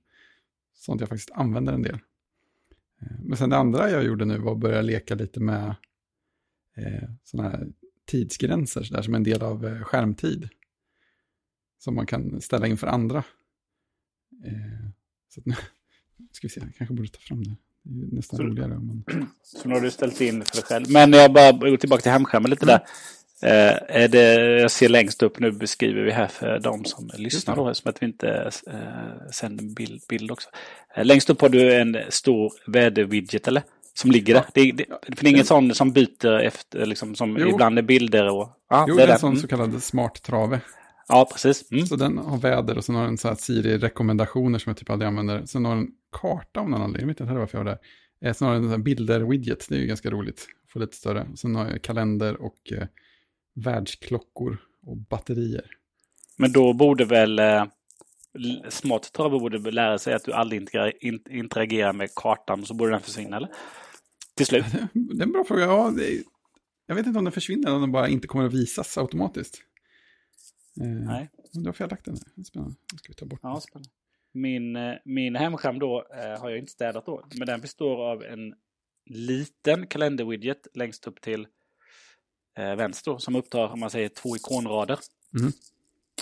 Sånt jag faktiskt använder en del. Eh, Men sen det andra jag gjorde nu var att börja leka lite med eh, sådana här tidsgränser, så där som en del av eh, skärmtid. Som man kan ställa in för andra. Eh, så att nu, ska vi se, jag kanske borde ta fram det. Det är nästan Så- roligare om man... Så nu har du ställt in för dig själv. Men jag bara går tillbaka till hemskärmen lite där. Eh, är det, jag ser längst upp nu beskriver vi här för de som lyssnar då, som att vi inte eh, sänder bild, bild också. Eh, längst upp har du en stor väderwidget eller? Som ligger där. Det, det, för det är ingen sån som byter efter, liksom, som Jo. ibland är bilder och... Ja, Jo, det är en sån Mm. så kallad smart trave. Ja, precis. Mm. Så den har väder och sen har den så här Siri-rekommendationer som jag typ aldrig använder. Sen har den karta om någon anledning, jag vet inte varför jag har det. Eh, Sen har den bilder-widget, det är ju ganska roligt. Få lite större. Sen har jag kalender och eh, världsklockor och batterier. Men då borde väl eh, smart trave borde lära sig att du aldrig interagerar, in, interagerar med kartan så borde den försvinna eller? Till slut. Det är en bra fråga. Ja, är, jag vet inte om den försvinner eller om den bara inte kommer att visas automatiskt. Eh, Nej. Men då har jag lagt den. här. Spännande. Nu ska vi ta bort Ja, den. spännande. Min, eh, min hemskärm då eh, har jag inte städat då. Men den består av en liten kalenderwidget längst upp till eh, vänster som upptar, om man säger, två ikonrader. Mm.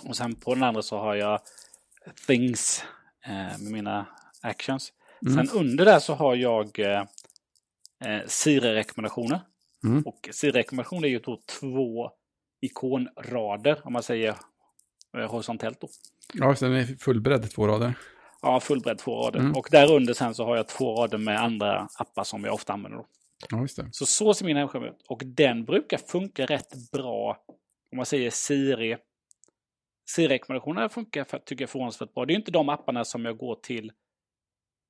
Och sen på den andra så har jag things eh, med mina actions. Mm. Sen under där så har jag eh, eh, Siri-rekommendationer. Mm. Och Siri-rekommendationer är ju då två ikonrader, om man säger eh, horisontellt då. Ja, sen är fullbredd två rader. Ja, fullbredd två rader. Mm. Och där under sen så har jag två rader med andra appar som jag ofta använder. Då. Ja. Så så ser min hemskärm ut. Och den brukar funka rätt bra om man säger Siri. Siri-rekommendationerna funkar för, tycker jag förvånansvärt bra. Det är inte de apparna som jag går till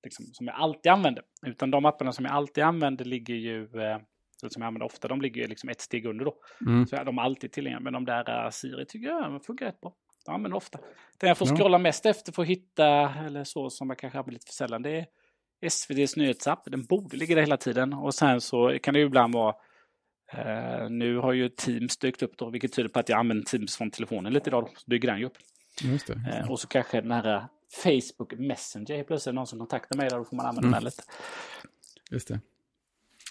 liksom, som jag alltid använder. Utan de apparna som jag alltid använder ligger ju, eh, som jag använder ofta, de ligger ju liksom ett steg under då. Mm. Så är de alltid tillgängliga. Men de där uh, Siri tycker jag funkar rätt bra. Jag använder ofta. Den jag får Ja. scrolla mest efter för att hitta, eller så, som jag kanske använder lite för sällan, det är SVDs nyhetsapp. Den borde ligga där hela tiden. Och sen så kan det ju ibland vara eh, nu har ju Teams dykt upp då, vilket tyder på att jag använder Teams från telefonen lite idag. Då. Så dyker den ju upp. Ja, Just det. Eh, och så kanske den här eh, Facebook Messenger, helt plötsligt någon som kontaktar mig där, då får man använda Mm. den lite. Just det.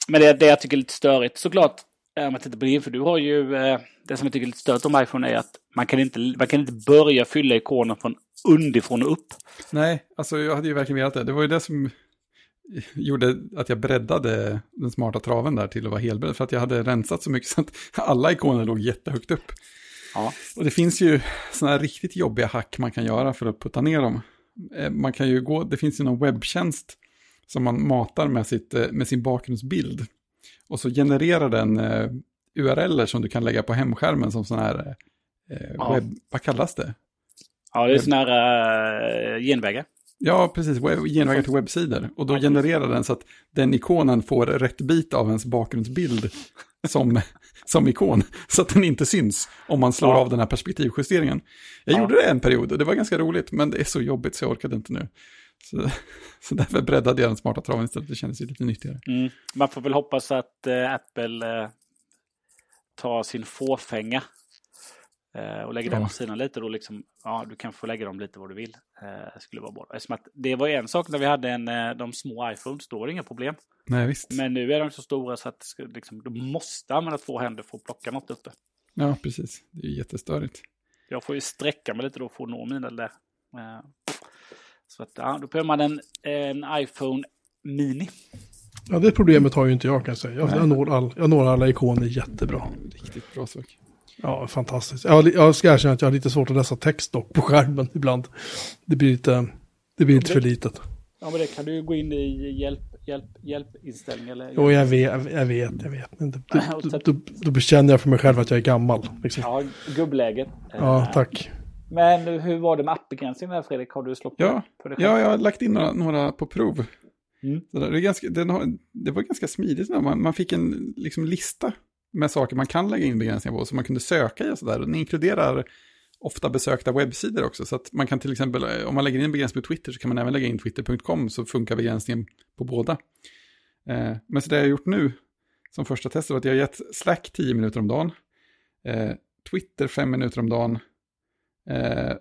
Men det, det jag tycker är lite störigt såklart, eh, om man tittar på din, för du har ju, eh, det som jag tycker är lite störigt om iPhone är att man kan inte, man kan inte börja fylla ikonen från underifrån och upp. Nej, alltså jag hade ju verkligen velat det. Det var ju det som gjorde att jag breddade den smarta traven där till att vara helbredd. För att jag hade rensat så mycket så att alla ikoner låg jättehögt upp. Ja. Och det finns ju sådana här riktigt jobbiga hack man kan göra för att putta ner dem. Eh, Man kan ju gå, det finns ju någon webbtjänst som man matar med, sitt, eh, med sin bakgrundsbild. Och så genererar den eh, URLer som du kan lägga på hemskärmen som sådana här, eh, Ja. webb, vad kallas det? Ja, det är sådana här uh, genvägar. Ja, precis. Web, genvägar till webbsidor. Och då Ja, genererar den så att den ikonen får rätt bit av ens bakgrundsbild som, som ikon. Så att den inte syns om man slår Ja. av den här perspektivjusteringen. Jag Ja. gjorde det en period och det var ganska roligt, men det är så jobbigt så jag orkade inte nu. Så, så därför breddade jag den smarta traven istället. Det kändes ju lite nyttigare. Mm. Man får väl hoppas att eh, Apple eh, tar sin fåfänga och lägger den på sidan lite. Då liksom, ja, du kan få lägga dem lite vad du vill. Eh, skulle vara bra. Eftersom att det var en sak när vi hade en, eh, de små iPhones, då var det inga problem. Nej, visst. Men nu är de så stora så att liksom, du måste använda två händer för att plocka något uppe. Ja, precis. Det är jättestörigt. Jag får ju sträcka mig lite då för att nå mina där. Eh, så att, ja, då behöver man en, en iPhone Mini. Ja, det problemet har ju inte jag kan jag säga. Jag, jag, når, all, jag når alla ikoner jättebra. Riktigt bra sak. Ja, fantastiskt. Jag, jag ska erkänna att jag har lite svårt att läsa text dock på skärmen ibland. Det blir lite, det blir lite för litet. Ja, men det kan du ju gå in i hjälp, hjälp, hjälpinställning eller... Jo, jag vet, jag vet, jag vet. Inte. Då, då, då, då bekänner jag för mig själv att jag är gammal. Liksom. Ja, gubbläget. Ja, tack. Men hur var det med appbegränsningen där Fredrik? Har du slått ja, på det själv? Ja, jag har lagt in några, några på prov. Mm. Det, är ganska, det, det var ganska smidigt. Man, man fick en liksom, lista med saker man kan lägga in begränsningar på, som man kunde söka i och sådär. Den inkluderar ofta besökta webbsidor också, så att man kan till exempel, eh, om man lägger in begränsning på Twitter så kan man även lägga in twitter.com så funkar begränsningen på båda. Eh, men så det jag har gjort nu, som första test, var att jag har gett Slack 10 minuter om dagen, eh, Twitter 5 minuter om dagen, eh,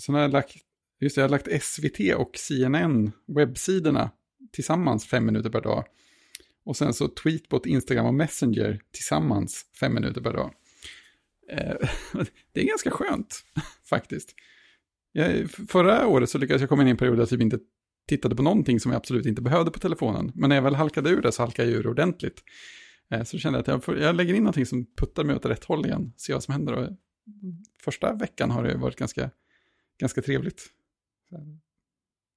sen har jag lagt, just det, jag har lagt SVT och CNN, webbsidorna, tillsammans 5 minuter per dag. Och sen så Tweetbot, Instagram och Messenger tillsammans fem minuter per dag. Eh, det är ganska skönt faktiskt. Jag, förra året så lyckades jag komma in i en period där jag typ inte tittade på någonting som jag absolut inte behövde på telefonen. Men när jag väl halkade ur det så halkade jag ur ordentligt. Eh, så kände jag att jag, får, jag lägger in någonting som puttar mig åt rätt håll igen. Se vad som händer. Och mm, första veckan har det varit ganska, ganska trevligt.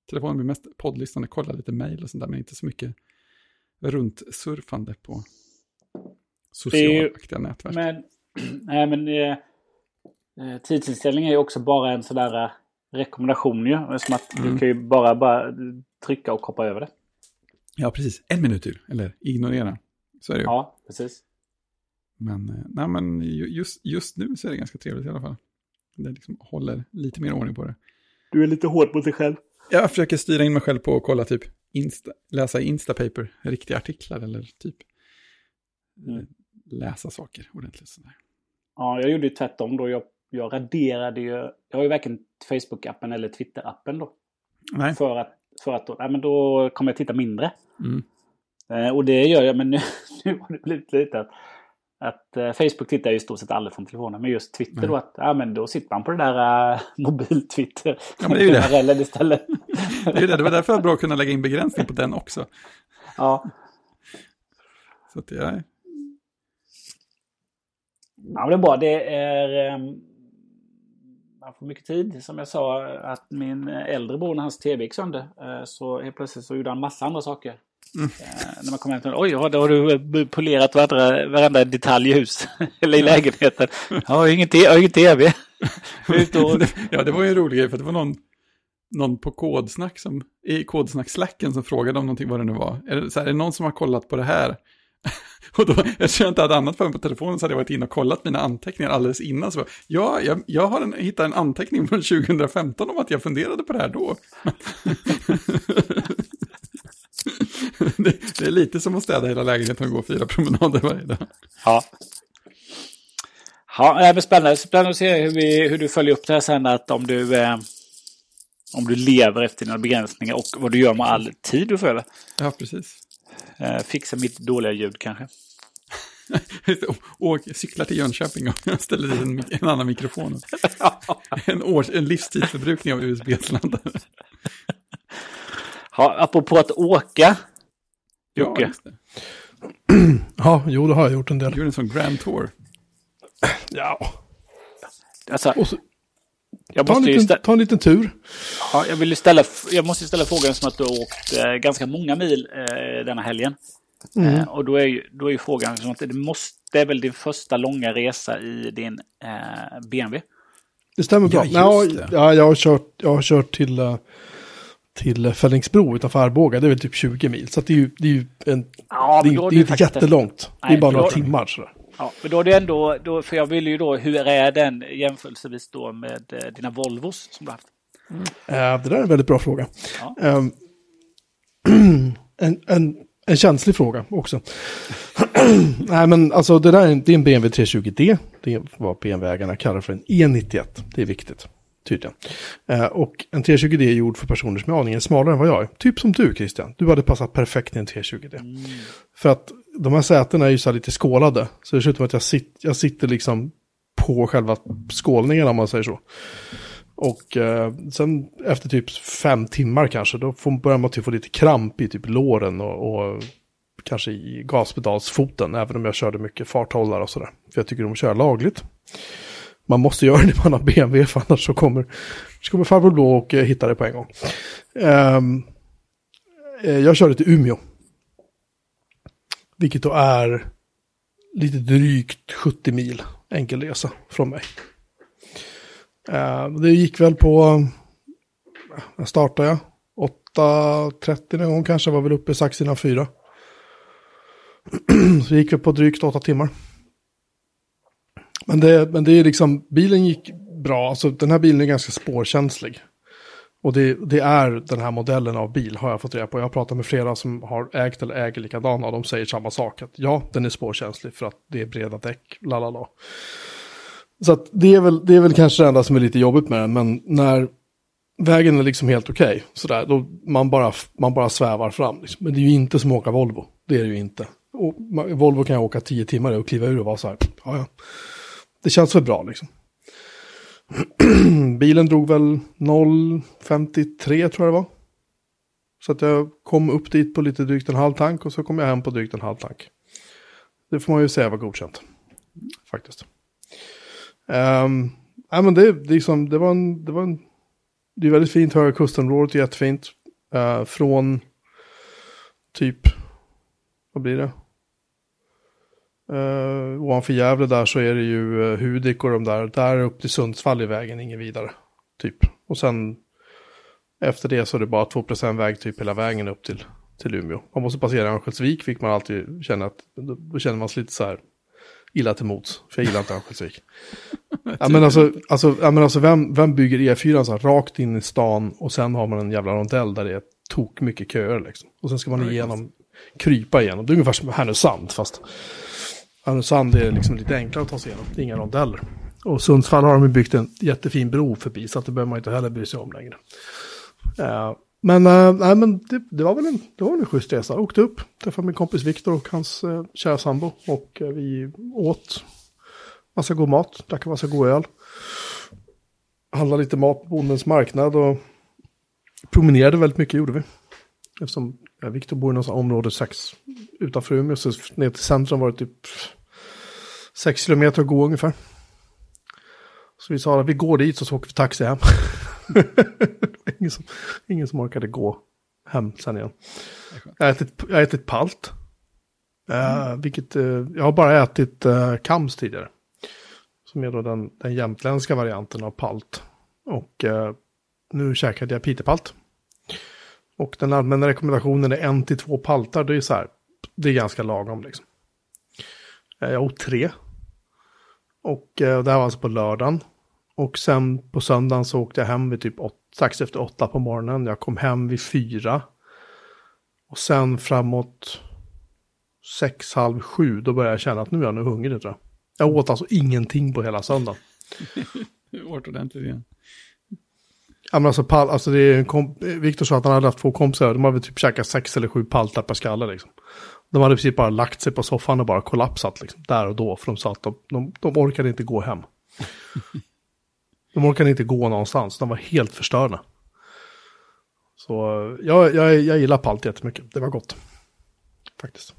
Telefonen blir mest poddlyssnande, kolla lite mejl och sånt där, men inte så mycket runt surfande på sociala nätverk. Men, nej, men eh, eh, tidsinställning är ju också bara en sådär eh, rekommendation ju. Som att mm. du kan ju bara, bara trycka och hoppa över det. Ja, precis. En minut till, eller ignorera. Så är det ju. Ja, precis. Men, eh, nej, men just, just nu så är det ganska trevligt i alla fall. Det liksom håller lite mer ordning på det. Du är lite hård mot dig själv. Jag försöker styra in mig själv på att kolla typ Insta, läsa Instapaper, riktiga artiklar eller typ mm. läsa saker ordentligt. Sådär. Ja, jag gjorde ju tvärtom då. Jag, jag raderade ju, jag har ju varken Facebook-appen eller Twitter-appen då. Nej. För att, för att då, nej, men då kommer jag titta mindre. Mm. Eh, och det gör jag, men nu, nu har det blivit lite att att eh, Facebook tittar ju i stort sett aldrig från telefonen. Men just Twitter mm. då, att ja, men då sitter man på det där uh, mobil-Twitter. Ja, men det är ju det. istället. det är det. Det var därför det var bra att kunna lägga in begränsning på den också. Ja. Så att jag... Ja, men det är bra. Det är... Um, man får mycket tid. Som jag sa, att min äldre bror, när hans tv gick sönder, uh, så helt plötsligt så gjorde han massa andra saker. Mm. när man kommer hem till Oj, då har du eh, polerat varandra, varenda detalj i hus eller i lägenheten. Ja, jag har ingen, jag har ingen tv. ja, det var ju en rolig grej för det var någon, någon på kodsnack som, i kodsnack-slacken som frågade om någonting vad det nu var. Är det, så här, är det någon som har kollat på det här? Och då, eftersom jag inte hade annat för mig på telefonen så hade jag varit inne och kollat mina anteckningar alldeles innan. Så ja, jag, jag har en, hittat en anteckning från 2015 om att jag funderade på det här då. Det, det, är lite som att städa hela lägenheten och gå fyra promenader varje dag. Ja. Ja, det är spännande. Spännande att se hur, vi, hur du följer upp det här sen. Att om du, eh, om du lever efter dina begränsningar och vad du gör med all tid du får över. Ja, precis. Eh, fixa mitt dåliga ljud kanske. och cykla till Jönköping och ställa dit en, en annan mikrofon. en, års, en livstidsförbrukning av USB-sladdar. Ja, apropå att åka. Jocke. Ja, just det. ja, jo, det har jag gjort en del. Du gjorde en sån Grand Tour. Ja. Alltså, så, jag ta, en liten, ta en liten tur. Ja, jag, vill ställa, jag måste ställa frågan som att du har åkt eh, ganska många mil eh, denna helgen. Mm. Eh, och då är, ju, då är ju frågan som att det måste, det är väl din första långa resa i din eh, BMW? Det stämmer bra. Ja, ja, jag, har kört, jag har kört till uh, till Fällingsbro utanför Arboga. Det är väl typ 20 mil. Så det är ju, det är ju en, ja, det är, det är inte jättelångt. Nej, det är bara några då, timmar. Sådär. Ja, men då är det ändå, då, för jag vill ju då, hur är den jämförelsevis då med eh, dina Volvos som du har haft? Mm. Det där är en väldigt bra fråga. Ja. Um, en, en, en känslig fråga också. Nej men alltså det där är en, det är en BMW 320D. Det är vad BMW-ägarna kallar för en E91. Det är viktigt tydligen. Eh, och en 320D är gjord för personer som är aningen smalare än vad jag är. Typ som du Christian. Du hade passat perfekt i en 320D. Mm. För att de här sätena är ju så här lite skålade. Så det ser ut som att jag, sit, jag sitter liksom på själva skålningen om man säger så. Och eh, sen efter typ fem timmar kanske, då får, börjar man typ få lite kramp i typ låren och, och kanske i gaspedalsfoten, även om jag körde mycket farthållare och sådär. För jag tycker att köra lagligt man måste göra det när man har BMW, för annars så kommer, så kommer farbror Blå och eh, hitta det på en gång. Um, jag körde till Umeå. Vilket då är lite drygt 70 mil enkel resa från mig. Uh, det gick väl på, när startade jag? 8.30 någon gång kanske, var väl uppe strax innan fyra. så det gick väl på drygt åtta timmar. Men det, men det är liksom, bilen gick bra, alltså den här bilen är ganska spårkänslig. Och det, det, är den här modellen av bil har jag fått reda på. Jag har pratat med flera som har ägt eller äger likadana och de säger samma sak. Att ja, den är spårkänslig för att det är breda däck, lalala. Så att det är, väl, det är väl kanske det enda som är lite jobbigt med den, men när vägen är liksom helt okej, okay, sådär, då man bara, man bara svävar fram. Liksom. Men det är ju inte som att åka Volvo, det är det ju inte. Och Volvo kan jag åka tio timmar och kliva ur och vara så här, ja ja det känns väl bra liksom. Bilen drog väl 0,53 tror jag det var. Så att jag kom upp dit på lite drygt en halv tank och så kom jag hem på drygt en halv tank. Det får man ju säga var godkänt. Faktiskt. Ehm, um, ja, men det, det, liksom, det var en, det var en, det är väldigt fint, Höga Kusten-området jättefint. Uh, från typ, vad blir det? Uh, ovanför Gävle där så är det ju uh, Hudik och de där. Där upp till Sundsvall i vägen, ingen vidare. Typ. Och sen efter det så är det bara 2% väg typ hela vägen upp till, till Umeå. Man måste passera Örnsköldsvik fick man alltid känna att då, då känner man sig lite så här illa till mots. För jag gillar inte Örnsköldsvik. ja, men alltså, alltså, ja, men alltså vem, vem bygger E4 så här, rakt in i stan och sen har man en jävla rondell där det är tok mycket köer liksom. Och sen ska man igenom, krypa igenom. Det är ungefär som Härnösand fast Härnösand är liksom lite enklare att ta sig igenom, det är inga rondeller. Och Sundsvall har de byggt en jättefin bro förbi, så att det behöver man inte heller bry sig om längre. Uh, men, uh, nej, men det, det, var väl en, det var en schysst resa. Jag åkte upp, träffade min kompis Viktor och hans uh, kära sambo. Och uh, vi åt massa god mat, drack massa god öl. Handlade lite mat på bondens marknad och promenerade väldigt mycket gjorde vi. Eftersom Viktor bor i något område 6 utanför Umeå, så ner till centrum var det typ 6 kilometer att gå ungefär. Så vi sa att vi går dit och så åker vi taxi hem. ingen, som, ingen som orkade gå hem sen igen. Jag har ätit, jag har ätit palt. Mm. Uh, vilket, uh, jag har bara ätit uh, kams tidigare. Som är då den, den jämtländska varianten av palt. Och nu käkade jag pitepalt. Och den allmänna rekommendationen är en till två paltar. Det är så här, det är ganska lagom liksom. Eh, jag åt tre. Och eh, det här var alltså på lördagen. Och sen på söndagen så åkte jag hem vid typ åt, strax efter åtta på morgonen. Jag kom hem vid fyra. Och sen framåt sex, halv sju, då började jag känna att nu är jag nu hungrig tror jag. Jag åt alltså ingenting på hela söndagen. Du Åt ordentligt igen. Ja, men alltså, pal, alltså det är Viktor sa att han hade haft två kompisar, de hade typ käkat sex eller sju paltar per skalle liksom. De hade precis bara lagt sig på soffan och bara kollapsat liksom, där och då, för de sa att de, de, de orkade inte gå hem. de orkade inte gå någonstans, de var helt förstörda. Så jag, jag, jag gillar palt jättemycket, det var gott. Faktiskt.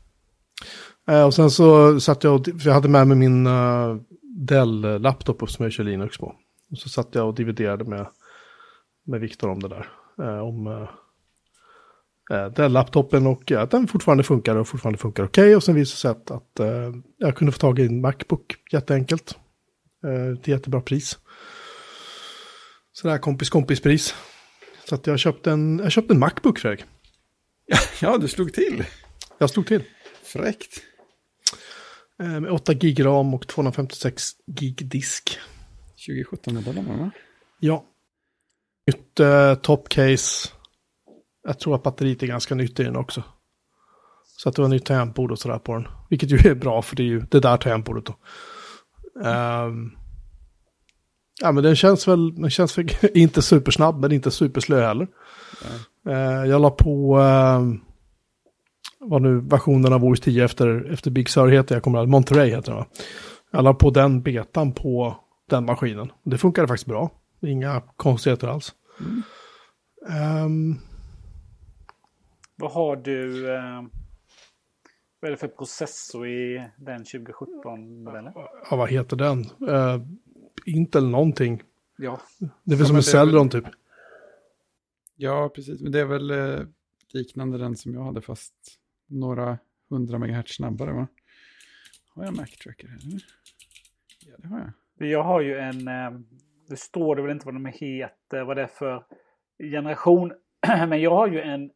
Eh, och sen så satt jag, för jag hade med mig min uh, Dell-laptop som jag kör Linux på. Och så satt jag och dividerade med med Viktor om det där. Eh, om eh, eh, den laptopen och att den fortfarande funkar och fortfarande funkar okej. Okay. Och sen visade det sig att, eh, jag kunde få tag i en Macbook jätteenkelt. Eh, till jättebra pris. Sådär kompis kompis pris. Så att jag köpte en, jag köpte en Macbook Fredrik. Ja, du slog till. Jag slog till. Fräckt. Eh, med 8 gig ram och 256 gig disk. 2017 modellen va? Ja, nytt eh, topcase. Jag tror att batteriet är ganska nytt i den också. Så att det var nytt tangentbord och sådär på den. Vilket ju är bra för det är ju det där tangentbordet då. Um, ja men den känns väl, den känns väl inte supersnabb men inte superslö heller. Uh, jag la på, uh, vad nu versionen av OS 10 efter, efter Big Sur heter, jag kommer ihåg, Monterey heter den va? Jag la på den betan på den maskinen. Det funkade faktiskt bra. Inga konstigheter alls. Mm. Um, vad har du? Uh, vad är det för processor i den 2017-modellen? Ja, vad heter den? Uh, Intel någonting. Ja. Det är väl som en Celeron typ. Ja, precis. Men det är väl eh, liknande den som jag hade fast några hundra megahertz snabbare va? Har jag Mac Tracker här? Ja, det har jag. Jag har ju en, det står det väl inte vad de heter, vad det är för generation. Men jag har ju en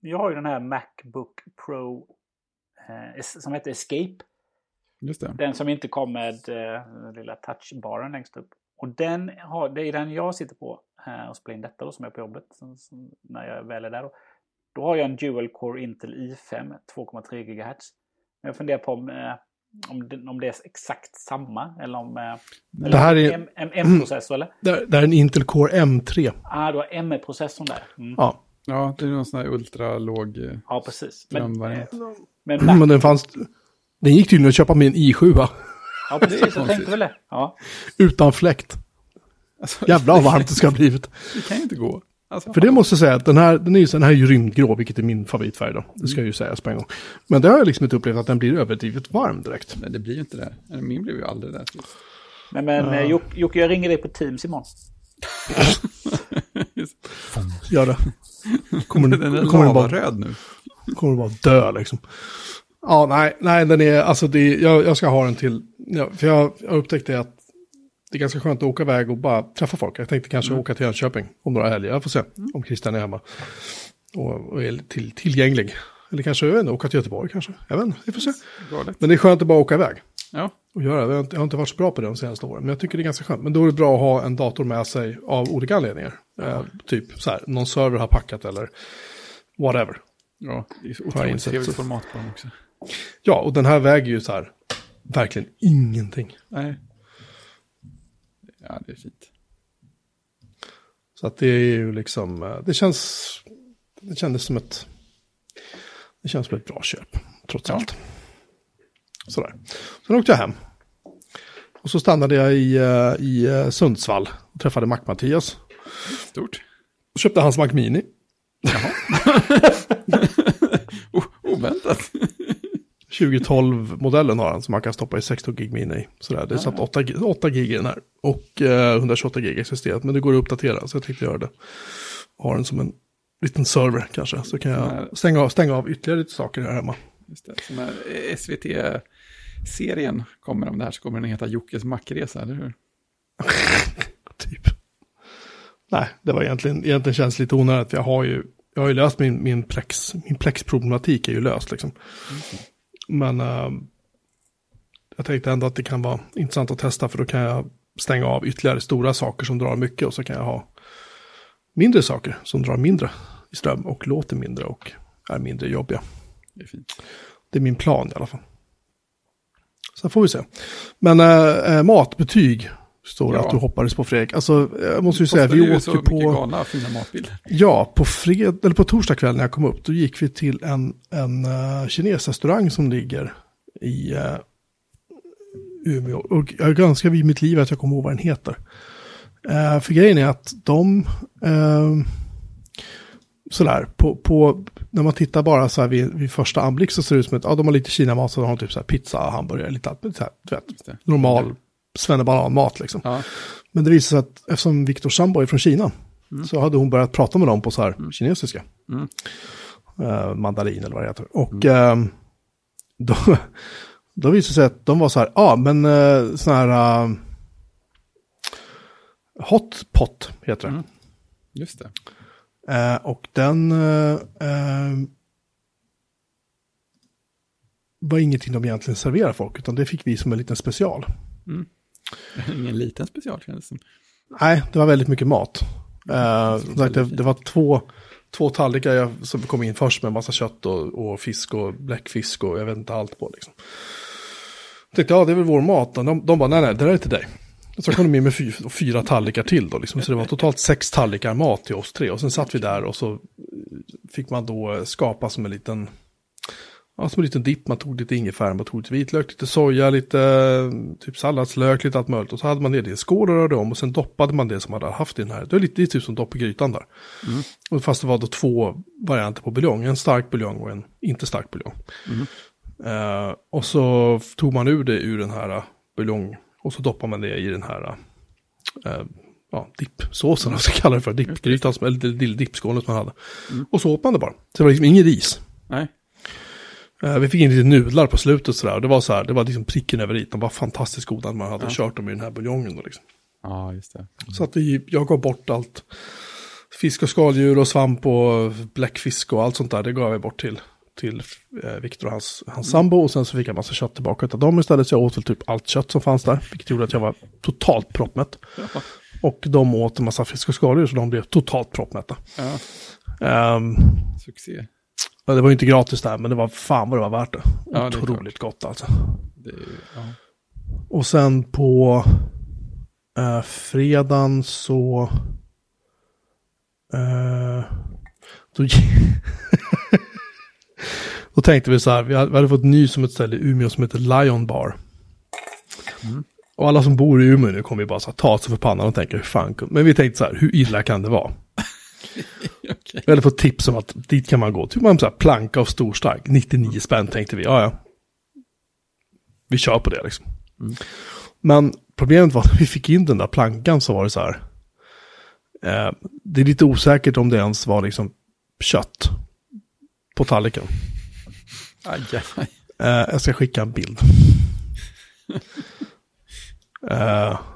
jag har ju den här Macbook Pro eh, som heter Escape. Den som inte kom med eh, lilla touchbaren längst upp. Och den har, det är den jag sitter på eh, och spelar in detta då som är på jobbet. Som, som, när jag väl är där. Då. då har jag en Dual Core Intel i5 2,3 GHz. Jag funderar på om, eh, om, det, om det är exakt samma eller om... Eh, det här är en M-processor eller? Det, det är en Intel Core M3. Ah, du har M-processorn där. Mm. Ja. Ja, det är någon sån här ultralåg eh, Ja, precis. Men, eh, men, men den fanns... Den gick tydligen att köpa med en i7 va? Ja, precis. Jag tänkte väl det. Ja. Utan fläkt. Alltså, Jävlar vad varmt det ska ha blivit. Det kan ju inte gå. Alltså, För det måste jag säga att den här, den är, den här är ju rymdgrå, vilket är min favoritfärg då. Det ska ju sägas på en gång. Men det har jag liksom inte upplevt att den blir överdrivet varm direkt. Nej, det blir ju inte det. Min blev ju aldrig det. Nej, men ja. Eh, Jocke, jag ringer dig på Teams imorgon. Gör det. Kommer, den är kommer bara, röd nu. Kommer bara dö liksom. Ja, nej, nej, den är, alltså det, jag, jag ska ha den till, ja, för jag, jag upptäckte att det är ganska skönt att åka iväg och bara träffa folk. Jag tänkte kanske mm. åka till Jönköping om några helger. Jag får se mm. om Christian är hemma. Och, och är till, tillgänglig. Eller kanske jag vet inte, åka till Göteborg kanske. Jag vet inte, vi får se. Men det är skönt att bara åka iväg. Ja. Och göra det. Jag har, inte, jag har inte varit så bra på det de senaste åren. Men jag tycker det är ganska skönt. Men då är det bra att ha en dator med sig av olika anledningar. Eh, typ så här, någon server har packat eller whatever. Ja, det är så otroligt trevligt format på dem också. Ja, och den här väger ju så här, verkligen ingenting. Nej. Ja, det är fint. Så att det är ju liksom, eh, det känns, det kändes som ett, det känns som ett bra köp, trots ja. allt. Sådär. Sen åkte jag hem. Och så stannade jag i, eh, i eh, Sundsvall och träffade Mac-Mattias. Stort. Och köpte hans Mac Mini. Jaha. Oväntat. 2012-modellen har han som man kan stoppa i 16 gig mini. Sådär. Det är satt 8, 8 gig i den här. Och eh, 128 gig existerat. Men det går att uppdatera så jag tänkte göra det. Ha den som en liten server kanske. Så kan jag stänga av, stänga av ytterligare lite saker här hemma. Just det, som är SVT-serien kommer om det här så kommer den heta Jockes mackresa, eller hur? typ. Nej, det var egentligen, egentligen känns lite onödigt. Jag har ju, jag har ju löst min, min plex, min plex-problematik är ju löst liksom. Mm. Men uh, jag tänkte ändå att det kan vara intressant att testa för då kan jag stänga av ytterligare stora saker som drar mycket och så kan jag ha mindre saker som drar mindre i ström och låter mindre och är mindre jobbiga. Det är fint. Det är min plan i alla fall. Sen får vi se. Men äh, matbetyg står ja. att du hoppades på Fredrik. Alltså, jag måste ju säga, vi åkte så på... Galna, fina matbilder. Ja, på, fred, eller på torsdag kväll när jag kom upp, då gick vi till en, en uh, kinesrestaurang som ligger i uh, Umeå. Och jag önskar vid mitt liv att jag kommer ihåg vad den heter. Uh, för grejen är att de... Uh, sådär, på, på, när man tittar bara så här vid, vid första anblick så ser det ut som att ja, de har lite kinamat så de har typ så här pizza, hamburgare, lite allt, så här, vet, normal svennebanan-mat liksom. Ja. Men det visade sig att eftersom Viktor sambo är från Kina mm. så hade hon börjat prata med dem på så här mm. kinesiska. Mm. Uh, mandarin eller vad det heter. Och uh, då, då visade det sig att de var så här, ja ah, men uh, sån här uh, hot pot heter det. Mm. Just det. Uh, och den uh, uh, var ingenting de egentligen serverade folk, utan det fick vi som en liten special. Mm. Ingen liten special känns det som. Nej, det var väldigt mycket mat. Uh, det, det var två, två tallrikar jag, som kom in först med massa kött och, och fisk och bläckfisk och jag vet inte allt på liksom. Jag tänkte, ja det är väl vår mat. De, de bara, nej nej, det där är till dig. Så kom de in med fyra, fyra tallrikar till då, liksom. så det var totalt sex tallrikar mat till oss tre. Och sen satt vi där och så fick man då skapa som en liten, ja, som en liten dipp. Man tog lite ingefära, man tog lite vitlök, lite soja, lite typ salladslök, lite allt möjligt. Och så hade man det i en skål och rörde om och sen doppade man det som man hade haft i den här. Det var lite, lite typ som dopp i grytan där. Mm. Och fast det var då två varianter på buljong, en stark buljong och en inte stark buljong. Mm. Uh, och så tog man ur det ur den här buljong och så doppar man det i den här uh, ja, dippsåsen, vad ska jag kalla det för, dippgrytan, eller dippskålen som man hade. Mm. Och så åt man det bara. Så det var liksom ingen ris. Nej. Uh, vi fick in lite nudlar på slutet sådär. Det var så här, det var liksom pricken över i. De var fantastiskt goda när man hade ja. kört dem i den här buljongen. Då, liksom. Ja, just det. Mm. Så att vi, jag gav bort allt. Fisk och skaldjur och svamp och bläckfisk och allt sånt där, det gav jag bort till till eh, Viktor och hans, hans sambo och sen så fick jag massa kött tillbaka av dem istället. Så jag åt väl typ allt kött som fanns där, vilket gjorde att jag var totalt proppmätt. Ja. Och de åt en massa fisk och skaldjur så de blev totalt proppmätta. Ja. Um, Succé. Det var ju inte gratis där, men det var fan vad det var värt det. Ja, Otroligt gott alltså. Det, ja. Och sen på uh, fredagen så... Uh, då, Då tänkte vi så här, vi hade fått ny som ett ställe i Umeå som heter Lion Bar. Mm. Och alla som bor i Umeå nu kommer ju bara så här, ta sig för pannan och tänka hur fan Men vi tänkte så här, hur illa kan det vara? Okay. Hade fått tips om att dit kan man gå. Typ man så här, planka och storstark, 99 spänn tänkte vi, ja ja. Vi kör på det liksom. Mm. Men problemet var att vi fick in den där plankan så var det så här. Eh, det är lite osäkert om det ens var liksom kött på tallriken. Aj, aj, aj. Uh, jag ska skicka en bild. uh,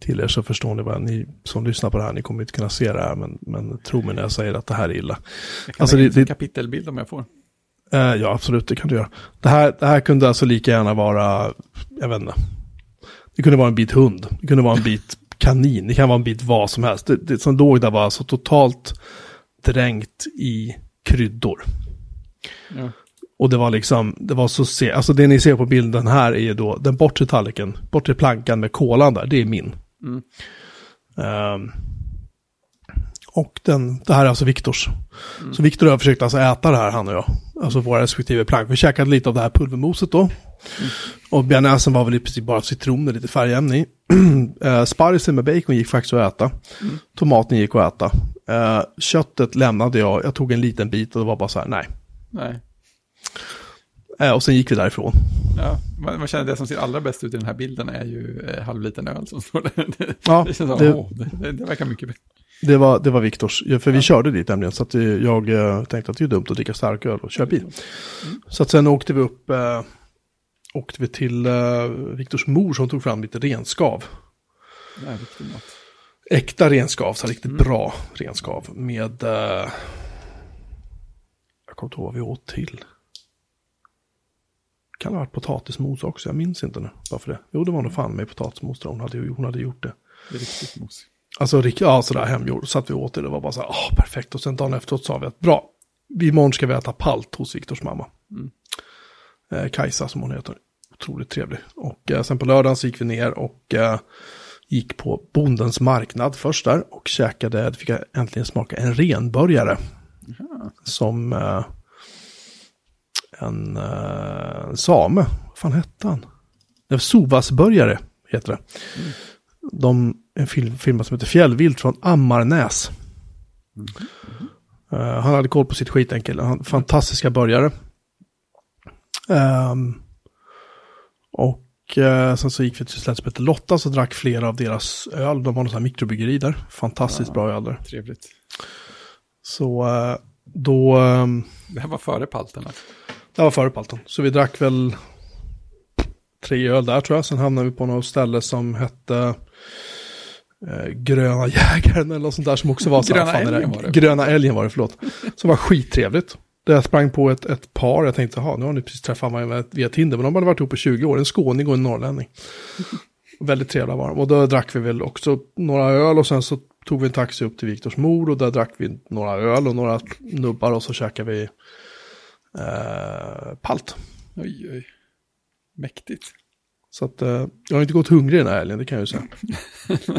till er så förstår ni vad ni som lyssnar på det här, ni kommer inte kunna se det här, men, men tro mig när jag säger att det här är illa. Jag kan alltså, det, det, en kapitelbild om jag får. Uh, ja, absolut, det kan du göra. Det här, det här kunde alltså lika gärna vara, jag vet inte, det kunde vara en bit hund, det kunde vara en bit kanin, det kan vara en bit vad som helst. Det, det som låg där var alltså totalt dränkt i kryddor. Ja. Och det var liksom, det var så se, alltså det ni ser på bilden här är ju då den bortre tallriken, bortre plankan med kolan där, det är min. Mm. Um, och den, det här är alltså Viktors. Mm. Så Viktor och jag försökte alltså äta det här, han och jag. Alltså våra respektive plank. Vi käkade lite av det här pulvermoset då. Mm. Och bearnaisen var väl i princip bara citron med lite färgämne i. uh, sparrisen med bacon gick faktiskt att äta. Mm. Tomaten gick att äta. Uh, köttet lämnade jag, jag tog en liten bit och det var bara så här, nej. Nej. Uh, och sen gick vi därifrån. Ja, man, man känner det som ser allra bäst ut i den här bilden är ju eh, halvliten öl som står där. Det, ja, det, känns som, det, åh, det, det verkar mycket bättre. Det var, det var Viktors, för vi ja. körde dit nämligen. Så att jag eh, tänkte att det är dumt att dricka starköl och köra bil. Mm. Så att sen åkte vi upp, äh, åkte vi till äh, Viktors mor som tog fram lite renskav. Ja, Äkta renskav, så riktigt mm. bra renskav med, äh, jag kommer inte ihåg vad vi åt till. Kan ha varit potatismos också, jag minns inte nu. Varför det? Jo, det var nog fan med potatismos, hon hade, hon hade gjort det. Riktigt mos. Alltså ja, sådär hemgjord. Så att vi åt det, det var bara så här, oh, perfekt. Och sen dagen efteråt sa vi att bra, imorgon ska vi äta palt hos Viktors mamma. Mm. Eh, Kajsa som hon heter. Otroligt trevlig. Och eh, sen på lördagen så gick vi ner och eh, gick på Bondens marknad först där. Och käkade, fick jag äntligen smaka en renbörjare. Mm. Som eh, en eh, same, vad fan hette han? Sovasbörjare heter det. Mm de, en film, film som heter Fjällvilt från Ammarnäs. Mm. Uh, han hade koll på sitt skit enkelt. Han, fantastiska börjare. Um, och uh, sen så gick vi till ett som Lotta så drack flera av deras öl. De har något mikrobryggeri där. Fantastiskt ja, bra öl där. Trevligt. Så uh, då... Um, det här var före palten? Det var före palten. Så vi drack väl tre öl där tror jag. Sen hamnade vi på något ställe som hette eh, Gröna jägaren eller något sånt där som också var så Gröna älgen var det. Gröna älgen var det, förlåt. Som var skittrevligt. Där jag sprang på ett, ett par, jag tänkte, jaha, nu har ni precis träffat mig via Tinder, men de hade varit ihop i 20 år, en skåning och en norrlänning. Väldigt trevliga var de. Och då drack vi väl också några öl och sen så tog vi en taxi upp till Viktors mor och där drack vi några öl och några nubbar och så käkade vi eh, palt. Oj, oj. Mäktigt. Så att eh, jag har inte gått hungrig den här helgen, det kan jag ju säga.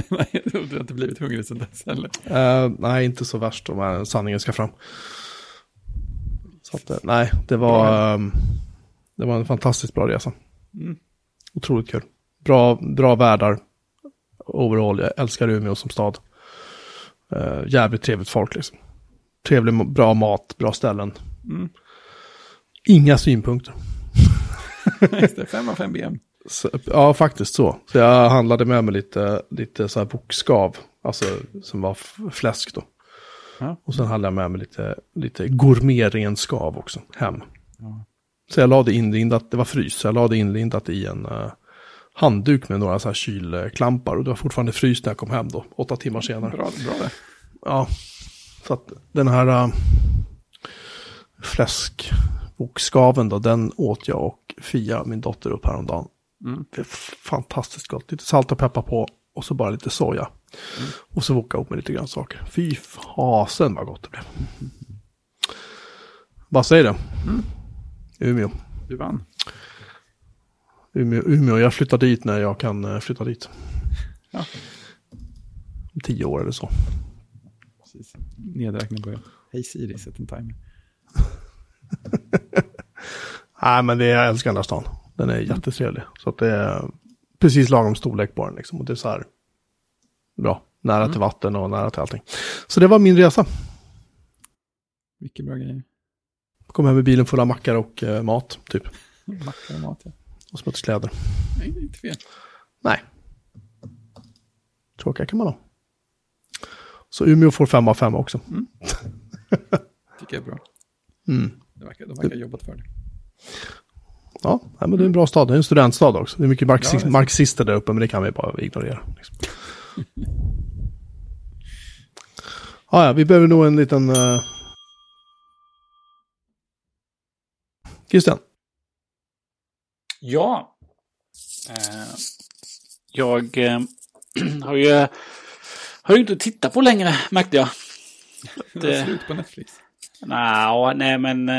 nej, du har inte blivit hungrig sen dess heller. Eh, nej, inte så värst om sanningen ska fram. Så att, eh, nej, det var, um, det var en fantastiskt bra resa. Mm. Otroligt kul. Bra, bra värdar. Overall, jag älskar Umeå som stad. Uh, jävligt trevligt folk liksom. Trevlig, bra mat, bra ställen. Mm. Inga synpunkter. 5 av 5 BM. Så, ja, faktiskt så. Så jag handlade med mig lite, lite så här bokskav, alltså som var fläsk då. Ja. Och sen hade jag med mig lite, lite gourmetrenskav också hem. Ja. Så jag lade inlindat, det var frys, så jag lade inlindat i en uh, handduk med några så här kylklampar. Och det var fortfarande fryst när jag kom hem då, åtta timmar senare. Bra, bra det. Ja, så att den här uh, fläskbokskaven då, den åt jag och Fia, min dotter, upp häromdagen. Mm. Det är fantastiskt gott, lite salt och peppar på och så bara lite soja. Mm. Och så voka ihop med lite grönsaker. Fy fasen vad gott det blev. Mm. Vad säger du? Mm. Umeå. Du vann. Umeå, Umeå, jag flyttar dit när jag kan eh, flytta dit. Ja. Tio år eller så. Precis. Nedräkning börjar. Hej Siri, sätt en timer. Nej, men det är, jag älskar den där stan. Den är jättetrevlig. Så att det är precis lagom storlek på den liksom. Och det är så här bra. Nära mm. till vatten och nära till allting. Så det var min resa. Vilken bra grej. Kom hem med bilen full av mackar och eh, mat, typ. Mackar och mat, ja. Och smutskläder. Nej, det är inte fel. Nej. Tråkiga kan man ha. Så Umeå får fem av fem också. Mm. Tycker jag är bra. Mm. Det verkar, de verkar ha jobbat för det. Ja, men det är en bra stad. Det är en studentstad också. Det är mycket marxi ja, marxister där uppe, men det kan vi bara ignorera. Liksom. ja, ja, vi behöver nog en liten... Uh... Christian? Ja. Uh, jag uh, har ju har ju inte tittat på längre, märkte jag. Det var slut på Netflix. Nah, nej, men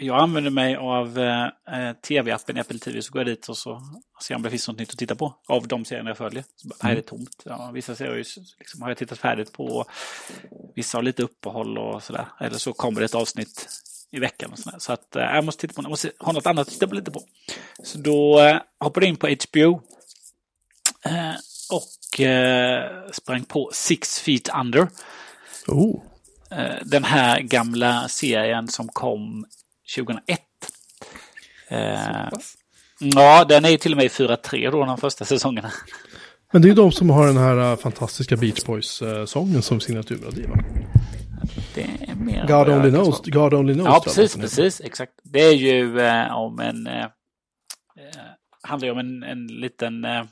jag använder mig av eh, eh tv-appen Apple TV, så går jag dit och så ser om det finns något nytt att titta på av de serierna jag följer. Så här är det mm. tomt. Ja, vissa serier liksom, har jag tittat färdigt på. Vissa har lite uppehåll och sådär. Eller så kommer det ett avsnitt i veckan. Och sådär. Så att eh, jag måste titta på, jag måste ha något annat att titta på lite på. Så då eh, hoppade jag in på HBO. Eh, och eh, sprang på Six Feet Under. Oh. Eh, den här gamla serien som kom 2001. Eh, ja, den är ju till och med i 4-3 då, de första säsongerna. Men det är ju de som har den här uh, fantastiska Beach Boys-sången som signaturmelodi va? Det är mer God only knows. God only knows. Ja, precis, precis, exakt. Det är ju eh, om en... Eh, eh handlar ju om en, en liten... Eh,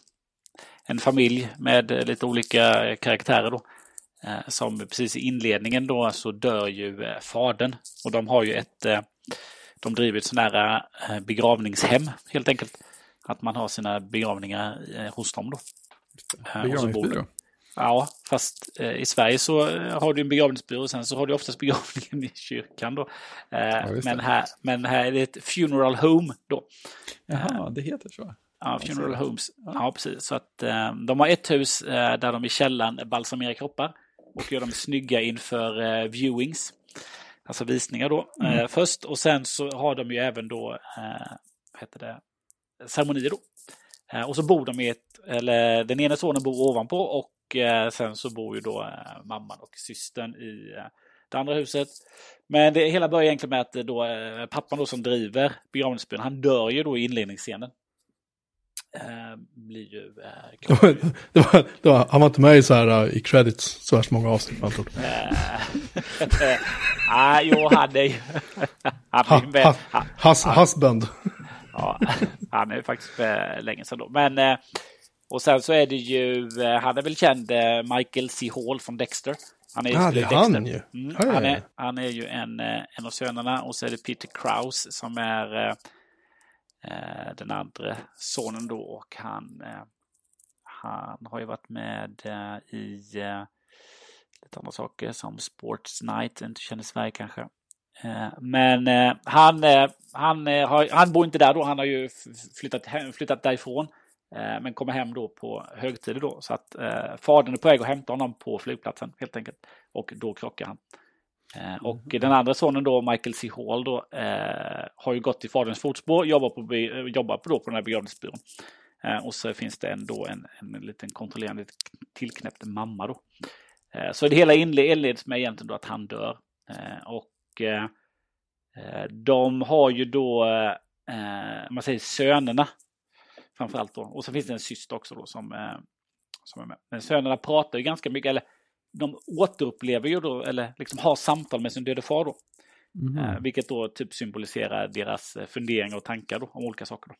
en familj med lite olika karaktärer då. Eh, som precis i inledningen då så dör ju eh, fadern. Och de har ju ett de driver ett sånt här eh, begravningshem helt enkelt. Att man har sina begravningar eh, hos dem då. Eh, begravningsbyrå? Ja, fast i Sverige så har du en begravningsbyrå och sen så har du oftast begravningen i kyrkan då. Ja, men, här, men här är det ett funeral home då. Jaha, det heter så? Ja, funeral homes. Ja, precis. Så att de har ett hus där de i källaren balsamerar kroppar och gör dem snygga inför viewings. Alltså visningar då mm. eh, först och sen så har de ju även då, eh, vad heter det, ceremonier då. Eh, och så bor de i ett, eller den ena sonen bor ovanpå och eh, sen så bor ju då eh, mamman och systern i eh, det andra huset. Men det hela börjar egentligen med att då pappan då som driver begravningsbyrån, han dör ju då i inledningsscenen. Eh, blir ju... Eh, det var, det var, han var inte med i, så här, uh, i credits så här många avsnitt. Man ah, jo, han är ju... han är ha, ha, has, husband. ja, han är ju faktiskt äh, länge sedan då. Men, och sen så är det ju, han är väl känd, Michael C. Hall från Dexter. Han är, ja, det är han ju. Mm, han, är, han är ju en, en av sönerna och så är det Peter Kraus som är Eh, Eh, den andra sonen då och han, eh, han har ju varit med eh, i eh, lite andra saker som Sports Night, inte känner Sverige kanske. Eh, men eh, han, eh, han, eh, har, han bor inte där då, han har ju flyttat, hem, flyttat därifrån. Men kommer hem då på högtider då. Så att eh, fadern är på väg att hämta honom på flygplatsen helt enkelt. Och då krockar han. Eh, och mm. den andra sonen då, Michael C. Hall då, eh, har ju gått i faderns fotspår, jobbar på, jobbar på, då på den här begravningsbyrån. Eh, och så finns det ändå en, en liten kontrollerande tillknäppt mamma då. Eh, så det hela inleds med egentligen då att han dör. Eh, och eh, de har ju då, man säger sönerna framförallt då. Och så finns det en syster också då som, som är med. Men sönerna pratar ju ganska mycket, eller de återupplever ju då, eller liksom har samtal med sin döde far då. Mm. Eh, vilket då typ symboliserar deras funderingar och tankar då, om olika saker. Då.